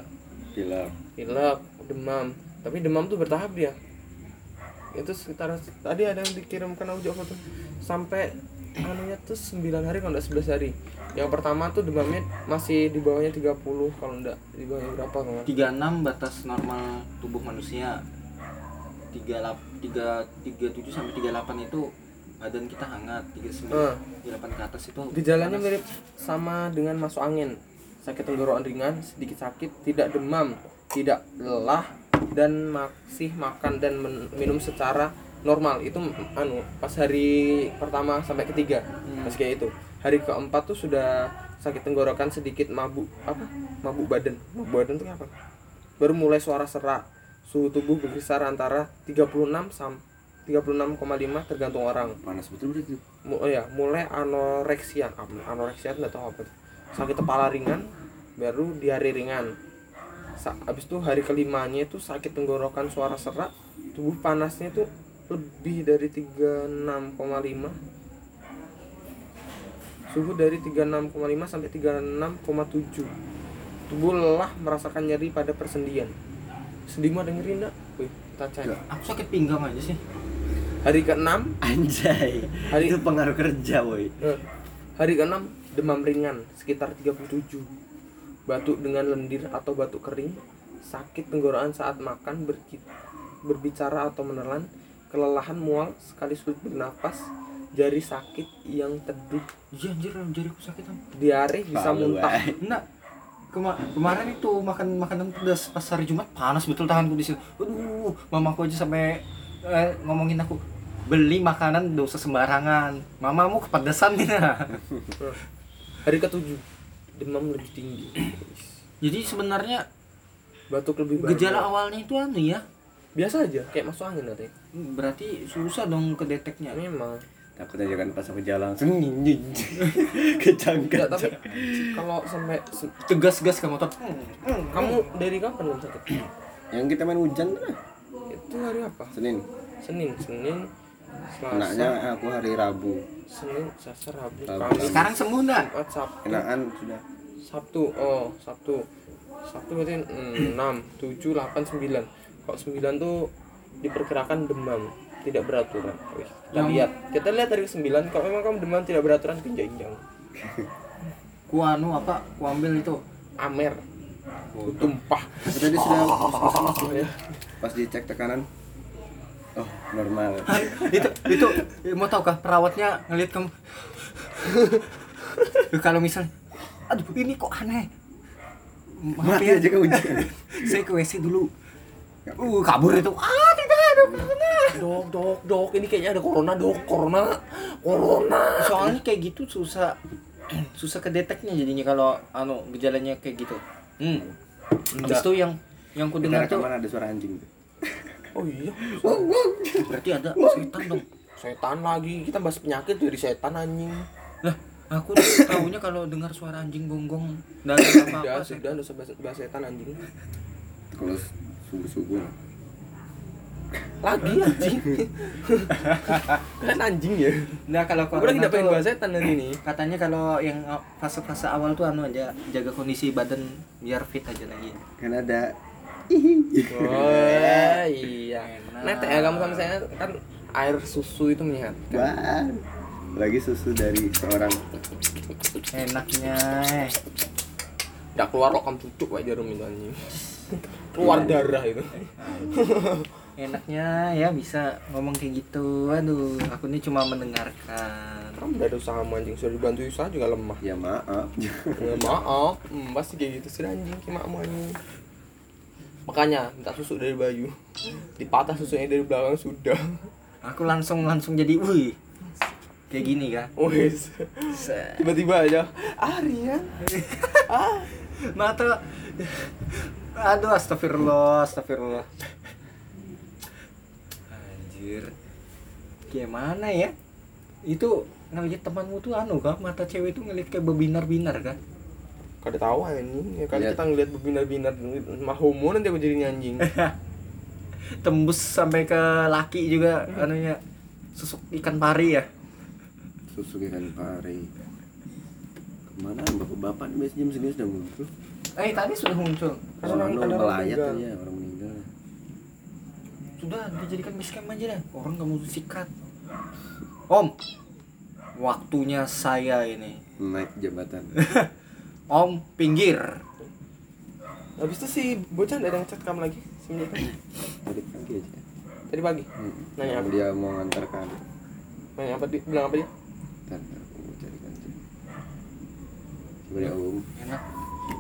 Pilek pilek demam. Tapi demam tuh bertahap dia. Itu sekitar tadi ada yang dikirimkan audio foto sampai anunya tuh 9 hari kalau enggak 11 hari yang pertama tuh demamnya masih di bawahnya 30 kalau enggak di bawahnya berapa nggak? 36 batas normal tubuh manusia. 38 3 37 sampai 38 itu badan kita hangat 39 Ah. 38 ke atas itu gejalanya mirip sama dengan masuk angin. Sakit tenggorokan ringan sedikit sakit tidak demam tidak lelah dan masih makan dan minum secara normal. Itu anu pas hari pertama sampai ketiga. Masih kayak itu hari keempat tuh sudah sakit tenggorokan sedikit mabuk apa? Mabuk badan. Mabuk badan tuh apa baru mulai suara serak suhu tubuh berkisar antara 36 sampai 36,5 tergantung orang. Panas betul berarti Mu- oh ya mulai anoreksia. Anoreksia nggak tahu apa sakit kepala ringan baru diare ringan. Sa abis itu hari kelimanya itu sakit tenggorokan suara serak tubuh panasnya itu lebih dari 36,5 suhu dari 36,5 sampai 36,7 tubuh lelah merasakan nyeri pada persendian. Sendimu ada nyeri enggak? Wih, kita cek. Aku sakit pinggang aja sih? Hari ke-6 anjay Hari- itu pengaruh kerja woi. Eh, Hari ke-6 demam ringan sekitar 37. Batuk dengan lendir atau batuk kering, sakit tenggorokan saat makan, berbicara atau menelan, kelelahan mual sekali sulit bernapas, jari sakit yang teduh, iya anjir jariku sakit am. diare bisa Palu, muntah. woi. enggak Kema- kemarin itu makan makanan pedas pas hari Jumat panas betul tanganku di sini aduh mamaku aja sampai eh, ngomongin aku beli makanan dosa sembarangan mamamu kepedesan ya Hari ke-7 demam lebih tinggi. jadi sebenarnya Batuk lebih banyak. gejala awalnya itu anu ya biasa aja kayak masuk angin nanti. berarti susah dong kedeteknya Memang. Takut aja kan pas aku jalan langsung nying kecang tapi kecang kalau sampai tegas gas ke motor Hmm, hmm, kamu dari kapan kamu sakit? yang kita main hujan tuh lah Itu hari apa? senin Senin Senin enaknya aku hari Rabu Senin, Selasa, Rabu, Rabu. Kamis, Sekarang sembuh enggak? Jumat, Sabtu. enakan sudah Sabtu, oh Sabtu. Sabtu berarti mm, 6, 7, 8, 9. Kok 9 tuh diperkirakan demam, tidak beraturan. Wih, kita Yang- lihat. Kita lihat dari 9 kalau memang kamu demam tidak beraturan pinjang-pinjang. Ku anu apa? Ku ambil itu. Amer. Ku tumpah. tadi sudah pas, Oh, ya. pas dicek tekanan oh normal itu itu mau tau kah perawatnya ngeliat kamu Eh, kalau misal aduh ini kok aneh Maaf mati ya, aja kamu jangan saya ke WC dulu uh kabur itu ah tidak ada corona Dok, dok, dok, ini kayaknya ada corona, dok, corona. Corona. soalnya kayak gitu susah susah kedeteknya jadinya kalau anu gejalanya kayak gitu. Hmm. Habis itu yang yang ku dengar tuh ada suara anjing tuh. Oh iya, berarti ada setan dong. Setan lagi. Kita bahas penyakit dari setan anjing. lah aku tahunya kalau dengar suara anjing gonggong dan apa Sudah, sudah, nggak usah bahas, bahas setan anjing. kalau subuh subuh Lagi anjing. kan anjing ya. Nah kalau Aku lagi pengen bahas setan hari ini. katanya kalau yang fase-fase awal tuh anu aja jaga kondisi badan biar fit aja lagi kan ada Oh iya. Enak. Netek ya kamu sama saya kan air susu itu menyehatkan. wah lagi susu dari seorang enaknya eh. Nggak keluar loh kamu cucuk kayak jarum itu anjing. Keluar darah itu. enaknya ya bisa ngomong kayak gitu aduh aku ini cuma mendengarkan Kamu udah ada usaha anjing sudah dibantu usaha juga lemah. ya maaf Ya maaf, hmm, pasti kayak gitu sih anjing anjing. Makanya minta susu dari Bayu. Dipatah susunya dari belakang sudah. aku langsung langsung jadi wih kayak gini kan Wes. Se- Tiba-tiba aja, ah Rian. Ah, mata aduh astagfirullah astagfirullah anjir. Gimana ya? Itu ngeliat temanmu tuh anu kah? Mata cewek tuh ngeliat kayak berbinar-binar kan kada tahu anjing. Ya kali Lihat. kita ngeliat berbinar-binar. Mah homo nanti aku jadi anjing. tembus sampai ke laki juga anunya. Susuk ikan pari ya? Susu ikan pari. Ke mana? Bapak-bapak nih biasanya jam segini sudah muncul. Eh tadi sudah muncul. Orang orang- anu ada orang melayat aja orang meninggal sudah dijadikan basecamp aja deh orang nggak mau sikat om waktunya saya ini naik jabatan om pinggir Habis itu si bocah ada ngechat kamu lagi semenjak itu? tadi pagi aja tadi pagi. hmm. Nanya apa? dia mau ngantarkan Nanya apa dia? Bilang apa dia? ntar aku mau carikan sih coba ya om enak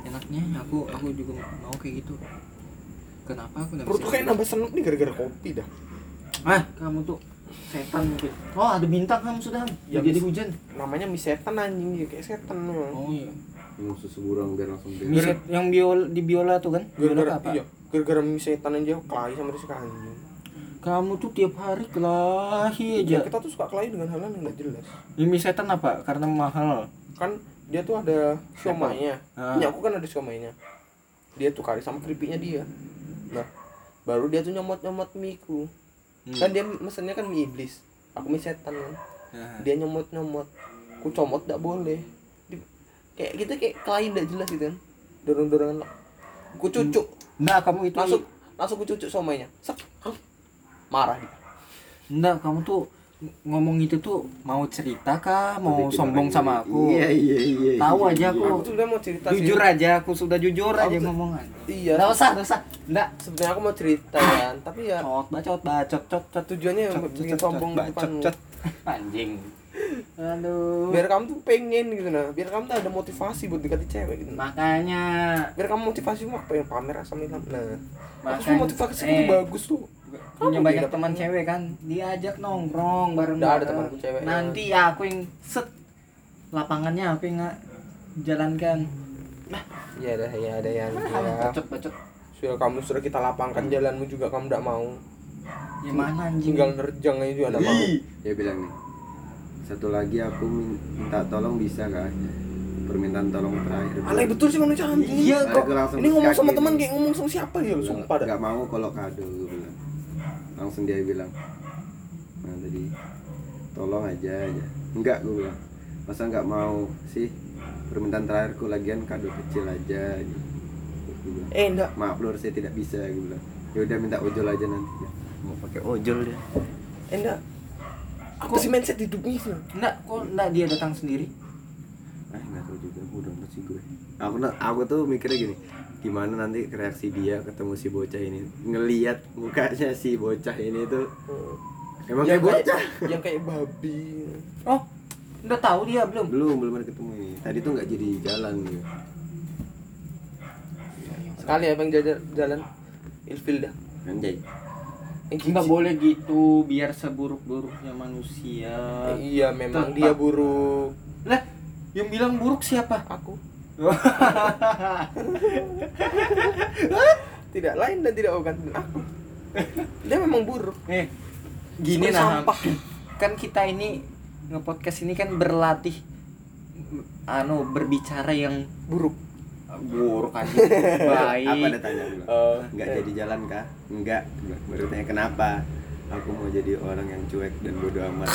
enaknya aku aku juga mau kayak gitu kenapa aku nggak Perut bisa tuh kayak nambah senuk nih gara-gara kopi dah. ah kamu tuh setan mungkin oh ada bintang kamu sudah Ya, jadi hujan Namanya mie setan anjing dia kayak setan memang. oh iya minum susu burung biar langsung beres Miset yang biol di biola tuh kan biola Gara-gara apa iya, gara-gara mie setan aja kelahi sama dia suka anjing. kamu tuh tiap hari kelahi Ya, aja kita tuh suka kelahi dengan hal-hal yang nggak jelas. ini setan apa karena mahal Kan dia tuh ada siomaynya. Ah. Punya aku kan ada siomaynya. Dia tuh kari sama keripiknya dia. Nah, baru dia tuh nyomot-nyomot mie ku. Hmm. Kan dia mesennya kan mie iblis. Aku mie setan kan. Nah, Dia nyomot-nyomot. Ku comot nggak boleh. Di- kayak gitu kayak kelahi nggak jelas gitu kan. Dorong-dorongan. Ku cucuk. Enggak, kamu itu langsung langsung ku cucuk somainya Sek. marah dia Enggak, kamu tuh ngomong itu tuh mau cerita kah, mau sombong sama ini. aku? iya iya iya Tahu iya, aja iya. aku. aku tuh udah mau cerita Jujur sih. aja, aku sudah jujur Aku aja ngomongan. iya Enggak usah, enggak usah. Enggak. sebenarnya aku mau cerita kan tapi ya Cot, bacot, bacot, cot, cot. tujuannya Cot, bikin cot, sombong cot, bacot, cot. Anjing. Aduh. biar kamu tuh pengen gitu nah biar kamu tuh ada motivasi buat dekati cewek gitu makanya biar kamu motivasi mau pengen pamer asam ilham nah aku Makanya- motivasi eh. itu bagus tuh punya banyak teman cewek kan? Diajak nongkrong bareng ada temanku cewek. nanti ya aku yang set. Lapangannya aku yang nggak jalankan. Ya ada ya ada yang ah, ya. bacot bacot. Sudah kamu sudah kita lapangkan jalanmu juga kamu tidak mau. Gimana anjing? Tinggal nerjang aja juga tidak mau. Dia bilang nih satu lagi aku min- minta tolong bisa kan permintaan tolong terakhir alay betul sih manusia anjing. Iya, kok. Aku langsung ini ngomong sama teman kayak ngomong sama siapa ya? Sumpah dah. nggak mau kalau kado langsung dia bilang nah tadi tolong aja aja. Enggak gue bilang. Masa nggak mau sih? Permintaan terakhirku lagian kado kecil aja. Gitu. Bilang, eh enggak. Maaf lur saya tidak bisa gue bilang. Ya udah minta ojol aja nanti. Mau pakai ojol dia. Eh enggak. Apa sih mindset hidupnya sih Enggak, kok enggak dia datang sendiri? ah nggak tahu juga udah sih gue aku aku tuh mikirnya gini gimana nanti reaksi dia ketemu si bocah ini? Ngelihat mukanya si bocah ini tuh. Emang yang kayak bocah? yang kayak babi. Oh, udah tahu dia belum? belum belum ada ketemu ini. Tadi tuh nggak jadi jalan gitu sekali apa yang jalan jalan ilfil dah anjay. Eh, Enggak boleh gitu, biar seburuk-buruknya manusia. Eh, iya memang Tetap. dia buruk. Lah, yang bilang buruk siapa? aku tidak lain dan tidak bukan aku. Dia memang buruk. Eh, gini nah. sampah. Kan kita ini nge-podcast ini kan berlatih anu berbicara yang buruk. Buruk aja. apa ada Baik. tanya? Dulu Eh, nggak jadi jalan kah? Enggak baru tanya kenapa? Aku mau jadi orang yang cuek dan bodoh amat.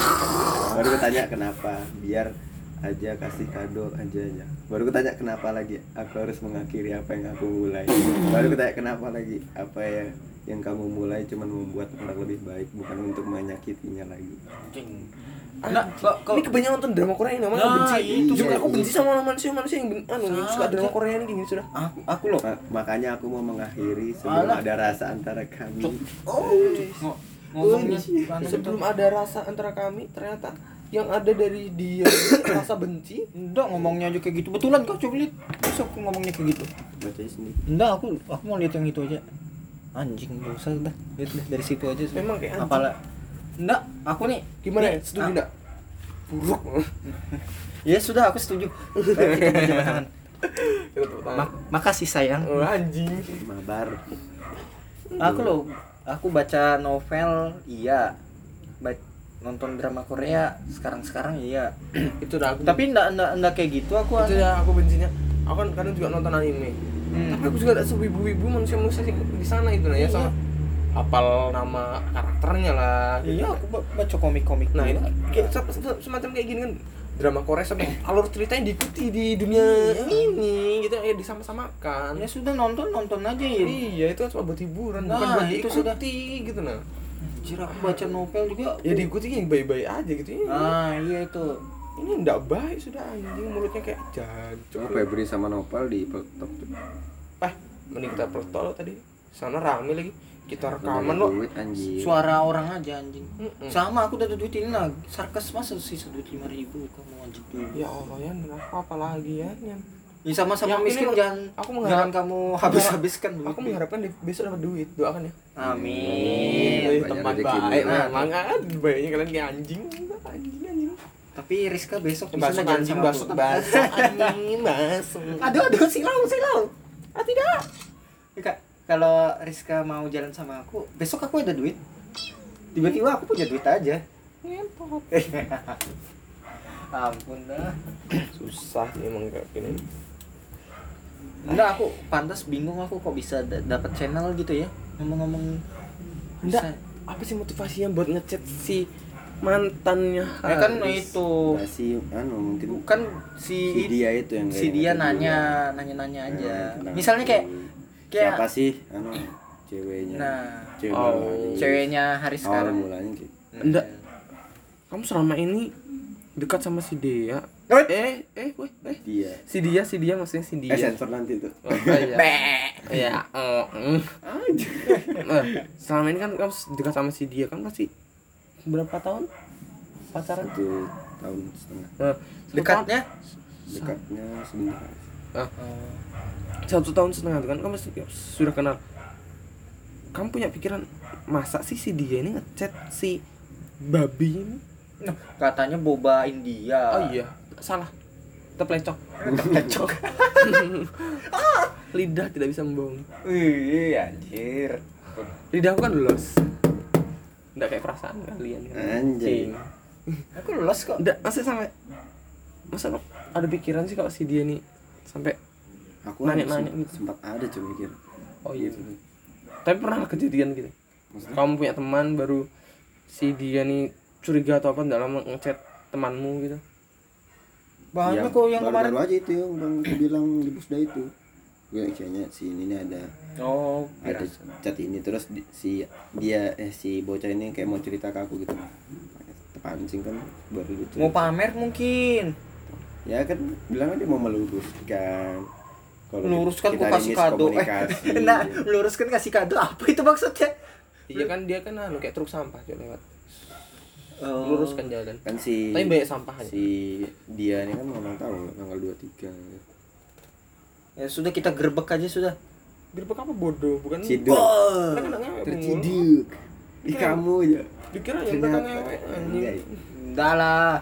Baru tanya kenapa? Biar aja kasih kado aja aja baru gue tanya kenapa lagi aku harus mengakhiri apa yang aku mulai. Baru gue tanya kenapa lagi apa ya yang kamu mulai cuman membuat orang lebih baik bukan untuk menyakitinya lagi. Enggak, kok kok ini kebanyakan nonton drama Korea ini namanya Nah, benci. itu juga iya, aku iya. benci sama manusia manusia yang ben- anu suka drama. Korea ini gini sudah. Aku aku loh. Ma- makanya aku mau mengakhiri sebelum Alah. ada rasa antara kami. Oh Ngo- ngomongnya sebelum ada rasa antara kami ternyata yang ada dari dia rasa benci Enggak ngomongnya aja kayak gitu. Betulan kau coba lihat. Besok aku ngomongnya kayak gitu. baca sendiri Enggak, aku aku mau lihat yang itu aja. Anjing, gak usah dah. Lihat deh dari situ aja. Memang kayak anjing. Apalah. Enggak, aku nih gimana ya nih, setuju ah, enggak buruk Ya sudah, aku setuju. Kita berjabat tangan. Ma- makasih sayang. Oh, anjing mabar Aku loh, aku baca novel iya. Baik nonton drama Korea sekarang-sekarang iya. itu udah aku Tapi enggak enggak enggak kayak gitu aku. itu ya aku bencinya aku kan kadang juga nonton anime Hmm. tapi aku juga ada sewibu-wibu manusia-manusia di di sana itu nah ya Iya. sama apal nama karakternya lah Iya, aku ba- baca komik-komik. nah ini kayak se- se- semacam kayak gini kan drama Korea sampai alur ceritanya diikuti di dunia ini gitu ya disama-samakan Ya sudah nonton nonton aja ya. iya itu kan cuma buat hiburan bukan Nah, buat itu diikuti sudah. gitu nah Anjir, aku baca novel juga. ya diikuti yang baik-baik aja gitu ini Ah, iya itu. ini ndak baik sudah anjing mulutnya kayak jancuk Cuma Febri sama Nopal di Peltok tuh. eh mending kita pertol tadi sana rame lagi kita Rekaman lo. Suara orang aja anjing. Mm-mm. Sama aku udah ada duit ini lah. Sarkas masa sih duit lima ribu kamu anjing tuh. ya Allah ya kenapa apa lagi ya Yan? Ya sama-sama Yang miskin ini jangan aku mengharap- jangan kamu habis-habiskan duit. aku mengharapkan di- besok dapat duit doakan ya Amin. Banyak teman baik kan baiknya kalian kayak anjing anjing anjing Tapi Rizka besok jalan anjing basuk aku. basuk anjing basuk Aduh, aduh, silau, silau. Ah, tidak. Kak, kalau Rizka mau jalan sama aku, besok aku ada duit. Tiba-tiba aku punya duit aja. ngentot Ampun dah. susah emang kayak gini Enggak, aku pantas bingung aku kok bisa da- dapat channel gitu ya. Ngomong-ngomong enggak bisa. apa sih motivasinya buat ngechat si mantannya Ya kan Haris? itu. Masih anu mungkin Kan si, si dia itu yang si dia nanya, juga. nanya-nanya aja. Nah, Misalnya kayak kayak siapa sih anu ceweknya Nah, cewek Oh, Haris. ceweknya Haris awal sekarang. mulanya gitu Enggak. kamu selama ini dekat sama si Dea Eh eh weh eh dia si dia si dia maksudnya si dia eh sensor nanti tuh Oh, iya. Iya. Oh, mm. Nah, selama ini kan kamu dekat sama si dia kan pasti berapa tahun pacaran? satu tahun setengah Nah, Dekatnya? dekatnya sebentar Nah, satu tahun setengah itu kan kamu pasti sudah kenal. Kamu punya pikiran masa sih si dia ini ngechat si babi ini? Katanya boba India. Oh iya, salah. Terplecok. Kecok. Lidah tidak bisa membohong. Wih, anjir. Lidahku kan lulus. Enggak kayak perasaan kalian kan. Anjay. Cing. Aku lolos kok. Enggak, masa sampai masa kok ada pikiran sih kalau si dia nih sampai aku Nanya-nanya sempat, gitu. sempat ada coba mikir oh iya. gitu Tapi pernah kejadian gitu. maksudnya Kamu punya teman baru si dia nih curiga atau apa dalam ngechat temanmu gitu? Bahannya Yang kok yang baru-baru kemarin. aja itu yang bang aku bilang di pusda itu. Gue kayaknya si ini nih ada Oh, ada chat ini terus di- si dia eh si bocah ini kayak mau cerita ke aku gitu. Pancing kan? Baru gitu mau pamer mungkin. ya kan bilang dia mau meluruskan. Kalau Meluruskan kita kasih kado. Eh, nah, meluruskan kasih kado apa itu maksudnya? iya kan dia kan anu kayak truk sampah lewat Oh. luruskan jalan. Kan si tapi banyak sampah aja. si dia ini kan ulang tahun tanggal 23 Ya sudah kita gerbek aja sudah. gerbek apa? Bodoh bukan? Ciduk. Kan terciduk. Di kamu ya dikira yang anjing. Enggak. Lah.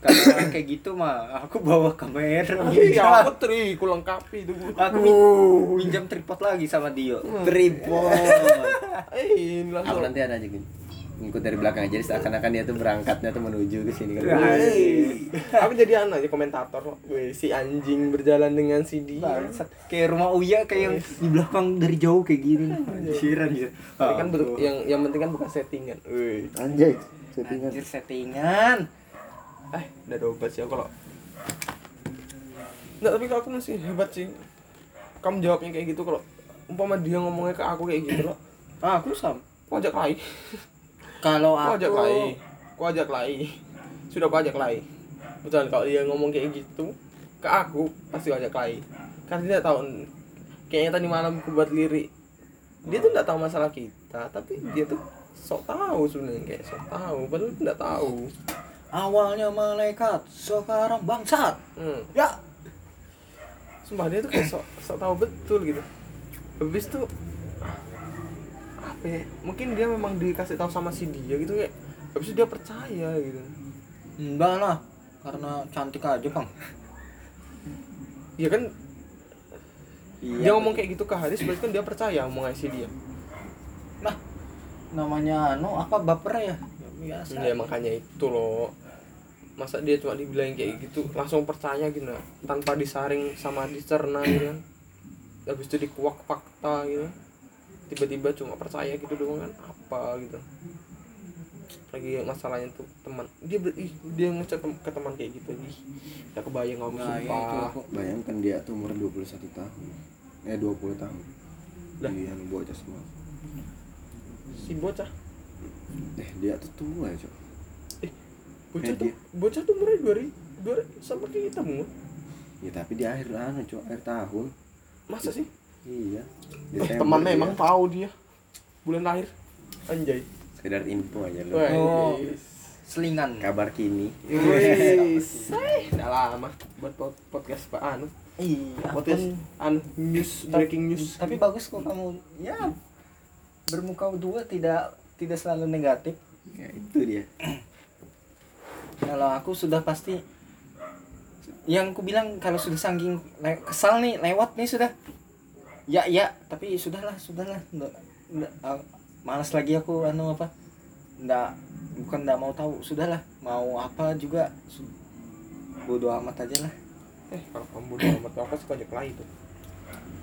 Kalau kayak gitu mah aku bawa kamera. iya aku tri? Ku lengkapi itu Aku min- minjam tripod lagi sama Dio. tripod. Eh ini aku langsung nanti ada aja gini ngikut dari belakang aja jadi seakan-akan dia tuh berangkatnya tuh menuju ke sini kan Wey. aku jadi anak aja komentator Weh, si anjing berjalan dengan si dia. Kayak rumah Uya kayak yang di belakang dari jauh kayak gini. Anjiran gitu. Tapi kan betul, yang yang penting kan bukan settingan. Wih. anjay settingan Anjir settingan. Eh, udah dobat sih aku kalau. Enggak, tapi kalau aku masih hebat sih. Kamu jawabnya kayak gitu kalau umpama dia ngomongnya ke aku kayak gitu loh. Ah, aku sam. Aku ajak lagi. Kalau Aku ajak lagi. Aku ajak lagi. Sudah aku ajak lagi. Betul kalau dia ngomong kayak gitu ke aku pasti ajak lagi. Karena dia tahu kayaknya tadi malam aku buat lirik. Dia tuh nggak tahu masalah kita, tapi dia tuh sok tahu sebenarnya kayak sok tahu, padahal nggak tahu. awalnya malaikat, sekarang bangsat. Hmm. Ya, Sumpah dia tuh kayak sok, sok tahu betul gitu. Habis tuh apa ya? Mungkin dia memang dikasih tahu sama si dia gitu kayak habis itu dia percaya gitu. enggak lah. Karena cantik aja, Bang. Ya kan Iya. dia ngomong kayak gitu ke Haris berarti kan dia percaya omongan si dia. Nah, namanya anu apa baper ya? Ya, Biasa. Ya makanya itu loh. Masa dia cuma dibilang kayak gitu langsung percaya gitu nah, tanpa disaring sama dicerna gitu kan. Habis itu dikuak fakta gitu. Tiba-tiba cuma percaya gitu doang kan apa gitu. Lagi masalahnya tuh teman. Dia ber, ih, dia ngechat tem- ke teman kayak gitu ih. Ya kebayang aku Nah, ya sumpah. bayangkan dia tuh umur 21 tahun eh 20 tahun Lah. dia yang bocah semua Si bocah. eh dia tuh tua cok Bocah Eh, tuh bocah tuh umurnya 2000 dua sama kayak kita mu. ya tapi di akhir anu cok akhir tahun Masa sih? Iya Eh, Desember teman dia. memang tahu dia. Bulan lahir. Anjay. sekedar info aja lo Oh. Selingan. kabar kini Wih, say, udah lama buat pod- podcast Pak Anu. Iya. Podcast Anu news breaking news. Tapi bagus kok kamu. Ya. Bermuka dua tidak tidak selalu negatif. ya itu dia Kalau aku sudah pasti yang ku bilang kalau sudah saking le- kesal nih lewat nih sudah ya ya tapi sudahlah sudahlah nggak nggak ah, malas lagi aku anu apa nggak bukan nggak mau tahu sudahlah mau apa juga su- bodoh amat aja lah Eh, kalau kamu udah amat apa sih banyak lain tuh.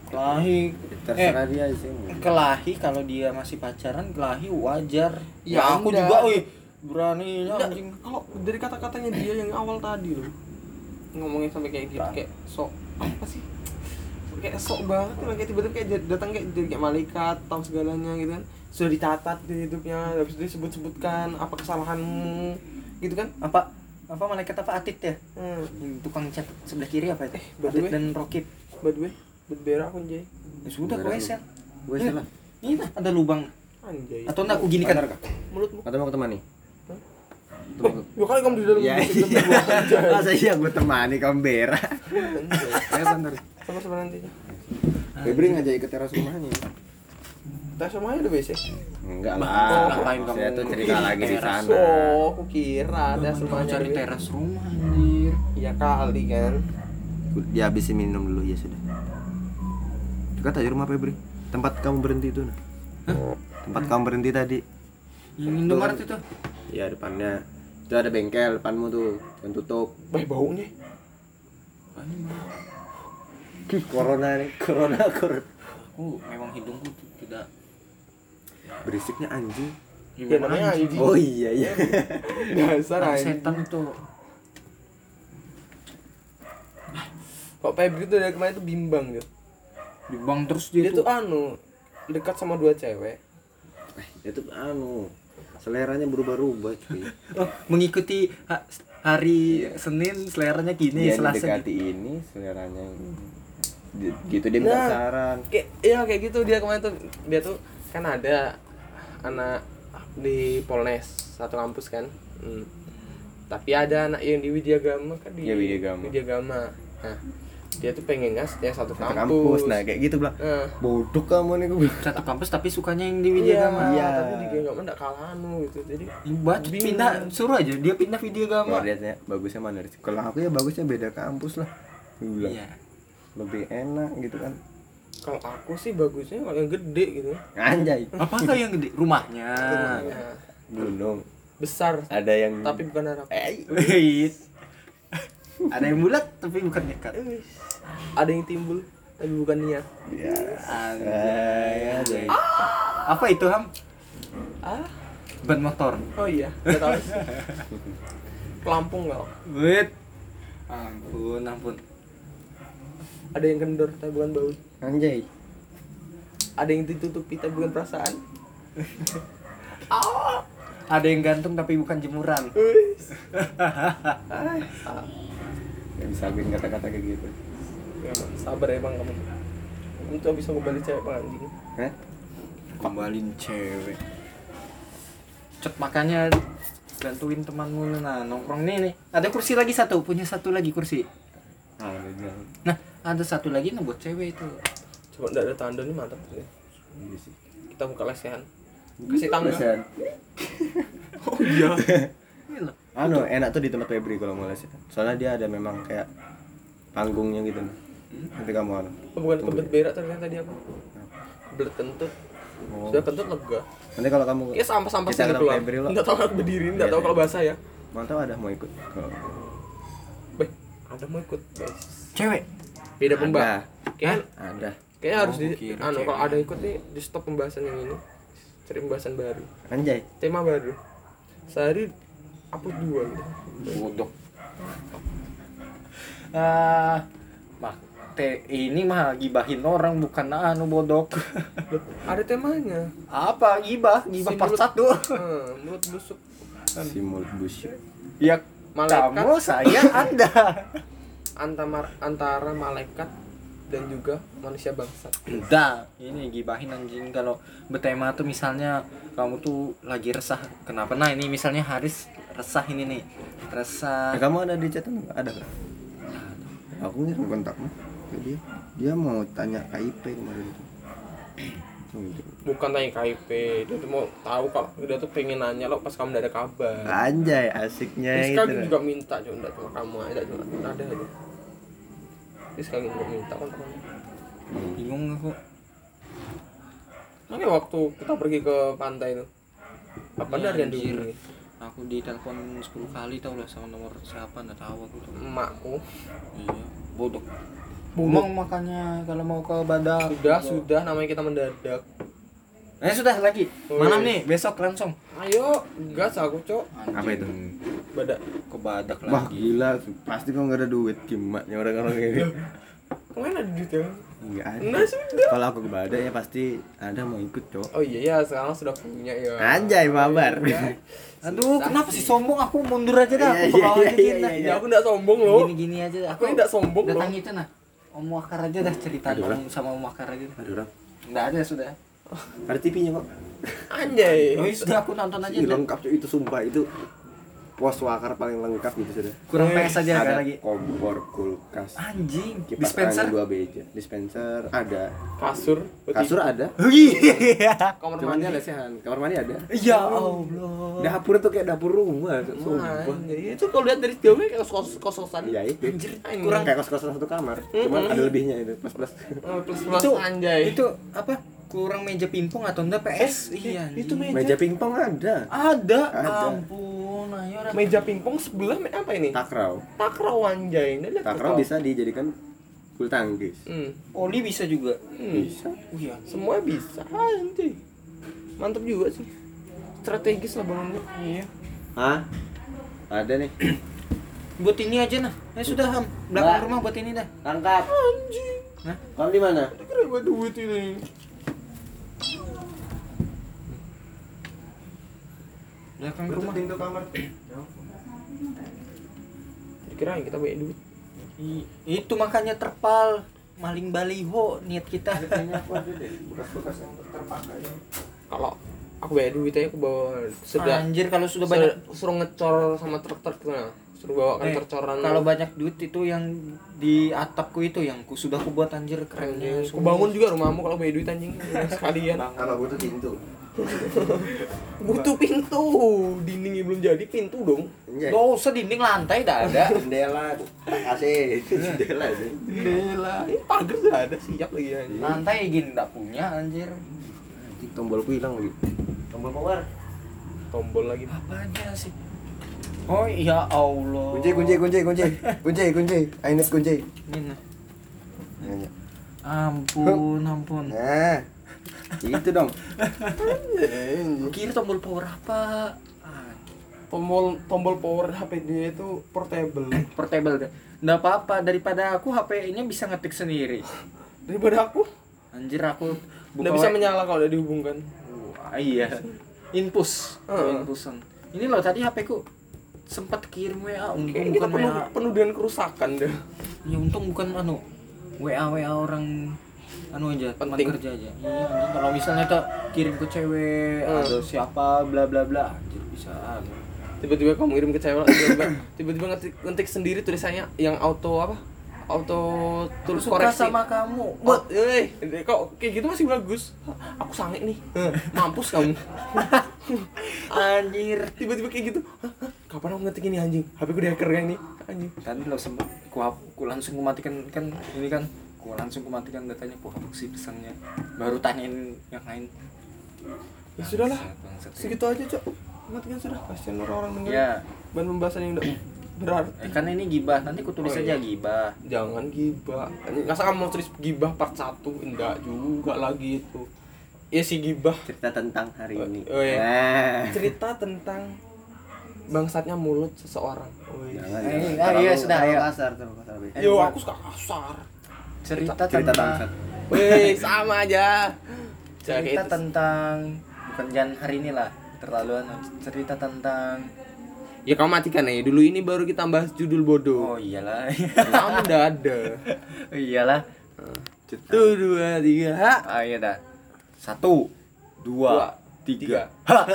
kelahi terserah dia sih kelahi kalau dia masih pacaran kelahi wajar Ya, ya aku enggak. juga wih berani Enggak, anjing kalau dari kata-katanya dia yang awal tadi loh. Ngomongin sampai kayak gitu kayak sok apa sih? Kayak sok banget lah kayak tiba-tiba kayak datang kayak jadi kayak malaikat tahu segalanya gitu kan. Sudah dicatat di hidupnya, habis itu disebut-sebutkan apa kesalahanmu gitu kan. apa apa malaikat apa atit ya Hmm. Tukang cat sebelah kiri apa itu Eh, atit way. dan rokit By the way, berbera aku anjay. ya sudah gue sel gue salah ini nah, ada lubang Anjay. atau enggak aku gini kan mulutmu. atau mau ke? Atau mau ke- Ya kali kamu di dalam ya iya masa iya gue temani kamu berak Anjay. ya bentar Sama-sama nanti. Febri ngajak ke teras rumahnya Tes semuanya udah WC. enggak Bah, lah. ngapain saya kamu tuh cerita lagi di teras? sana. Oh, aku kira tes semuanya cari teras rumah anjir. Iya kali kan. dia habisin minum dulu ya sudah. Dekat aja rumah Febri. Tempat kamu berhenti itu nah tempat kamu berhenti tadi. Yang Indomaret itu? Ya depannya. Itu ada bengkel depanmu tuh. Yang tutup. Baik baunya. Corona nih corona corona aku memang hidungku tuh tidak berisiknya anjing Ya namanya anjing. oh iya iya Dasar anjing. setan tuh Kok Febri tuh dari kemarin tuh bimbang gitu. dibang terus Dia dia, tuh anu dekat sama dua cewek. itu anu seleranya berubah-ubah cuy oh, mengikuti ha- hari Senin seleranya gini dia Selasa gini. ini seleranya Di- gitu dia minta Nah. saran Kayak iya kayak gitu dia kemarin tuh dia tuh kan ada anak di Polnes satu kampus kan. Hmm. Tapi ada anak yang di Widyagama kan di Iya, Widyagama. Widyagama. Nah, dia tuh pengennya yang satu Satu kampus. kampus nah kayak gitu bilang Nah, bodoh kamu nih gue satu kampus tapi sukanya yang di iya, Widyagama Iya. tapi di Widyagama enggak kalah anu gitu. Jadi buat pindah suruh aja dia pindah Widyagama dia tanya bagusnya mana kalau aku ya bagusnya beda kampus lah gue bilang iya lebih enak gitu kan kalau aku sih bagusnya kalau yang gede gitu. anjay apakah yang gede rumahnya Rumahnya gunung besar ada yang tapi bukan harap. eh Wait. ada yang bulat tapi bukan dekat Ada yang timbul tapi bukan niat. ya Anjay. anjay apa itu ham Ah, ban motor oh iya, enggak tahu sih. Pelampung enggak? wait ampun ampun Ada yang kendor tapi bukan bau. anjay Ada yang ditutupi tapi bukan perasaan. ada yang gantung tapi bukan jemuran. Gak bisa bikin kata-kata kayak gitu Ya, sabar ya bang kamu. Kamu tuh bisa kembali cewek bang anjing. Hah? kembalin cewek cet makanya bantuin temanmu nah nongkrong nih nih ada kursi lagi satu punya satu lagi kursi Ah, nah ada satu lagi nah buat cewek itu Coba enggak ada tanda nih mantap nih. Iya sih. Kita buka lesehan. Kasih tangga. Lesehan. Oh iya. Loh. Anu enak tuh di tempat Febri kalau mau lesehan. Soalnya dia ada memang kayak panggungnya gitu. Nanti kamu anu. Oh, bukan kebelet berak ternyata tadi apa? Kebelet kentut. Oh. Sudah kentut lega. Nanti kalau kamu Kayak sampah-sampah Kita sini ke keluar. Febri lo. Enggak tahu kalau berdiri, enggak Iya, tahu iya. kalau basah ya. mantap ada mau ikut. Kalau ada mau ikut, guys. cewek Beda Ada. pembahasan. Kayak ada. Kayaknya harus Oh, di kira anu kalau ada ikut nih di stop pembahasan yang ini. Cari pembahasan baru. Anjay. Tema baru. Sehari upload dua gitu. bodoh ah mak te ini mah gibahin orang bukan anu bodok ada temanya. apa gibah gibah Si part mulut- satu Hmm, mulut busuk. Si mulut busuk. ya Malaikat. kamu saya anda Antara antara malaikat dan juga manusia bangsat. udah ini gibahin anjing kalau bertema tuh misalnya kamu tuh lagi resah kenapa nah ini misalnya Haris resah ini nih resah Nah, kamu ada di chat enggak? Ada kan? Aku ngirim kontakmu ke dia. Dia mau tanya KIP kemarin itu. Gitu. Bukan tanya KIP, dia tuh mau tahu kalau dia tuh pengen nanya lo pas kamu udah ada kabar. Anjay, asiknya Terus itu. kan juga minta cuma enggak cuma kamu aja cuma ada aja. Terus kan juga minta kan temannya. bingung aku Makanya waktu kita pergi ke pantai itu. Apa Iya, dari yang dihubungi? aku ditelepon 10 kali tau lah sama nomor siapa nggak tahu aku tuh Emakku. iya bodoh Bodoh. Ngomong makanya kalau mau ke badak Sudah, sudah namanya kita mendadak. Eh sudah lagi. Oh, Malam iya. nih, besok langsung. Ayo, gas aku, Cok. Apa itu? Badak. Ke badak Wah lagi. gila, pasti kau nggak ada duit gimana orang-orang ini. Ke mana ada duit ya? Nggak ada. Nah, sudah. Kalau aku ke Badai ya pasti ada mau ikut cok. Oh iya ya, sekarang sudah punya ya. Anjay mabar. Aduh, kenapa sih sombong? Aku mundur aja dah. Iya, Aku iya, bawa aja iya, kita. iya, Ya aku enggak sombong loh. Gini-gini aja dah. Aku ini tidak sombong loh. Datang itu nah. Om Wakar aja dah cerita Ada orang? Om sama Om Wakar aja. Ada orang. Enggak ada sudah. Ada TV-nya kok. Anjay. Oh, iya, sudah aku nonton aja lengkap cuy itu sumpah itu pos wakar paling lengkap gitu sudah. Kurang PS aja ada kan lagi. kompor, kulkas, Anjing, kipas dispenser. angin dua beja, dispenser ada, Kasur. kasur ada, Oh, Iya. Kamar mandi. lesehan, kamar mandi ada. Ya Allah. Dapur itu kayak dapur rumah, sumpah. Anjay, itu kalau lihat dari jauh kayak kos kos-kosan. Iya itu. Anjir, Kurang kayak kos-kosan satu kamar, cuman ada lebihnya itu plus plus. Oh, plus plus Itu anjay. Itu apa? Kurang meja pingpong atau enggak PS? iya. itu meja. Meja pingpong ada, Ada. Ada. Ampun, ayo dah. meja pingpong sebelah apa ini? takraw. Takraw anjay. Ini Takraw takraw. bisa dijadikan bulu tangkis. Hmm. Oli bisa juga. hmm. Bisa. Oh iya. Semua bisa. Anjay. Mantap juga sih. strategis lah bangun Iya. Hah? Ada nih. Buat ini aja nah. Ya sudah, Ham. Belakang Mbak. rumah buat ini dah. Tangkap. anjing Hah? Kamu di mana? gua duit ini Belakang rumah. pintu kamar. kira kita banyak duit I- itu makanya terpal maling baliho niat kita. Bekas-bekas yang terpakai. kalau aku banyak duit aja aku bawa sudah Anjir kalau sudah banyak suruh, ngecor sama truk-truk gimana suruh bawakan Eh, tercoran kalau banyak duit itu yang di atapku itu yang ku sudah ku buat anjir kerennya. aku bangun juga rumahmu kalau banyak duit anjing sekalian Apa butuh pintu? butuh pintu dindingnya belum jadi pintu dong Iya. Gak usah dinding lantai dah ada. Jendela, AC, jendela sih. jendela ini pagar sudah ada siap lagi anjing lantai gini nggak punya anjir. Anjing, Tombolku hilang lagi. Tombol power. tombol lagi Apanya sih? Oh ya Allah. Kunci, kunci, kunci, kunci, kunci, kunci. Need kunci. Ini nah. Nanya. Ampun, ampun. Nah, itu dong. Kira tombol power apa? Tombol tombol power HP dia itu portable portable deh. Nggak apa-apa daripada aku HP-nya bisa ngetik sendiri. daripada aku Anjir aku nggak bisa menyala kalau udah dihubungkan Wah, iya. Infus. Heeh. Infusan. Ini loh tadi HP ku sempat kirim WA, untung Kayaknya kita bukan penuh, WA. penuh dengan kerusakan deh Ya untung bukan anu WA WA orang anu aja teman Penting. kerja aja. Iya, anjing kalau misalnya tuh kirim ke cewek Hmm. atau siapa bla bla bla anjir bisa anu. tiba-tiba kamu kirim ke cewek tiba-tiba tiba-tiba ngetik, ngetik sendiri tulisannya yang auto apa auto tulis Suka koreksi sama kamu. Buat, eh, kok kayak gitu masih bagus. Aku sange nih. Mampus kamu. Anjir. Tiba-tiba kayak gitu. Hah, hah, Kapan aku ngetik ini anjing? HP ku di hacker kan ini anjing. Tadi lo sempat ku, ku langsung ku matikan kan ini kan ku langsung ku matikan datanya ku hapus si pesannya. Baru tanyain yang lain. Ya sudahlah. Bangsat, bangsat. Segitu aja, Cok. Matikan sudah. Kasihan orang-orang denger. Ya, Bahan pembahasan yang udah berarti. eh, kan ini gibah. Nanti ku tulis Oh, aja iya. gibah. Jangan gibah. Masa kamu mau tulis gibah part 1? Enggak juga lagi itu. Ya si gibah Cerita tentang hari ini. Oh, iya. Nah. cerita tentang bangsatnya mulut seseorang. Wih. Jangan, Eh, jangan. ah, iya, Terlalu- sudah, ayo. kasar, terlalu kasar. Yo, aku suka kasar. Cerita, Cerita tentang bangsat. Wih, sama aja. cerita itu. tentang bukan jangan hari ini lah terlaluan cerita tentang Ya kamu matikan aja dulu ini baru kita bahas judul bodoh. oh iyalah Kamu udah ada. iyalah Satu, dua, tiga, ha. ah iya dah satu dua, Dua, tiga tiga. ha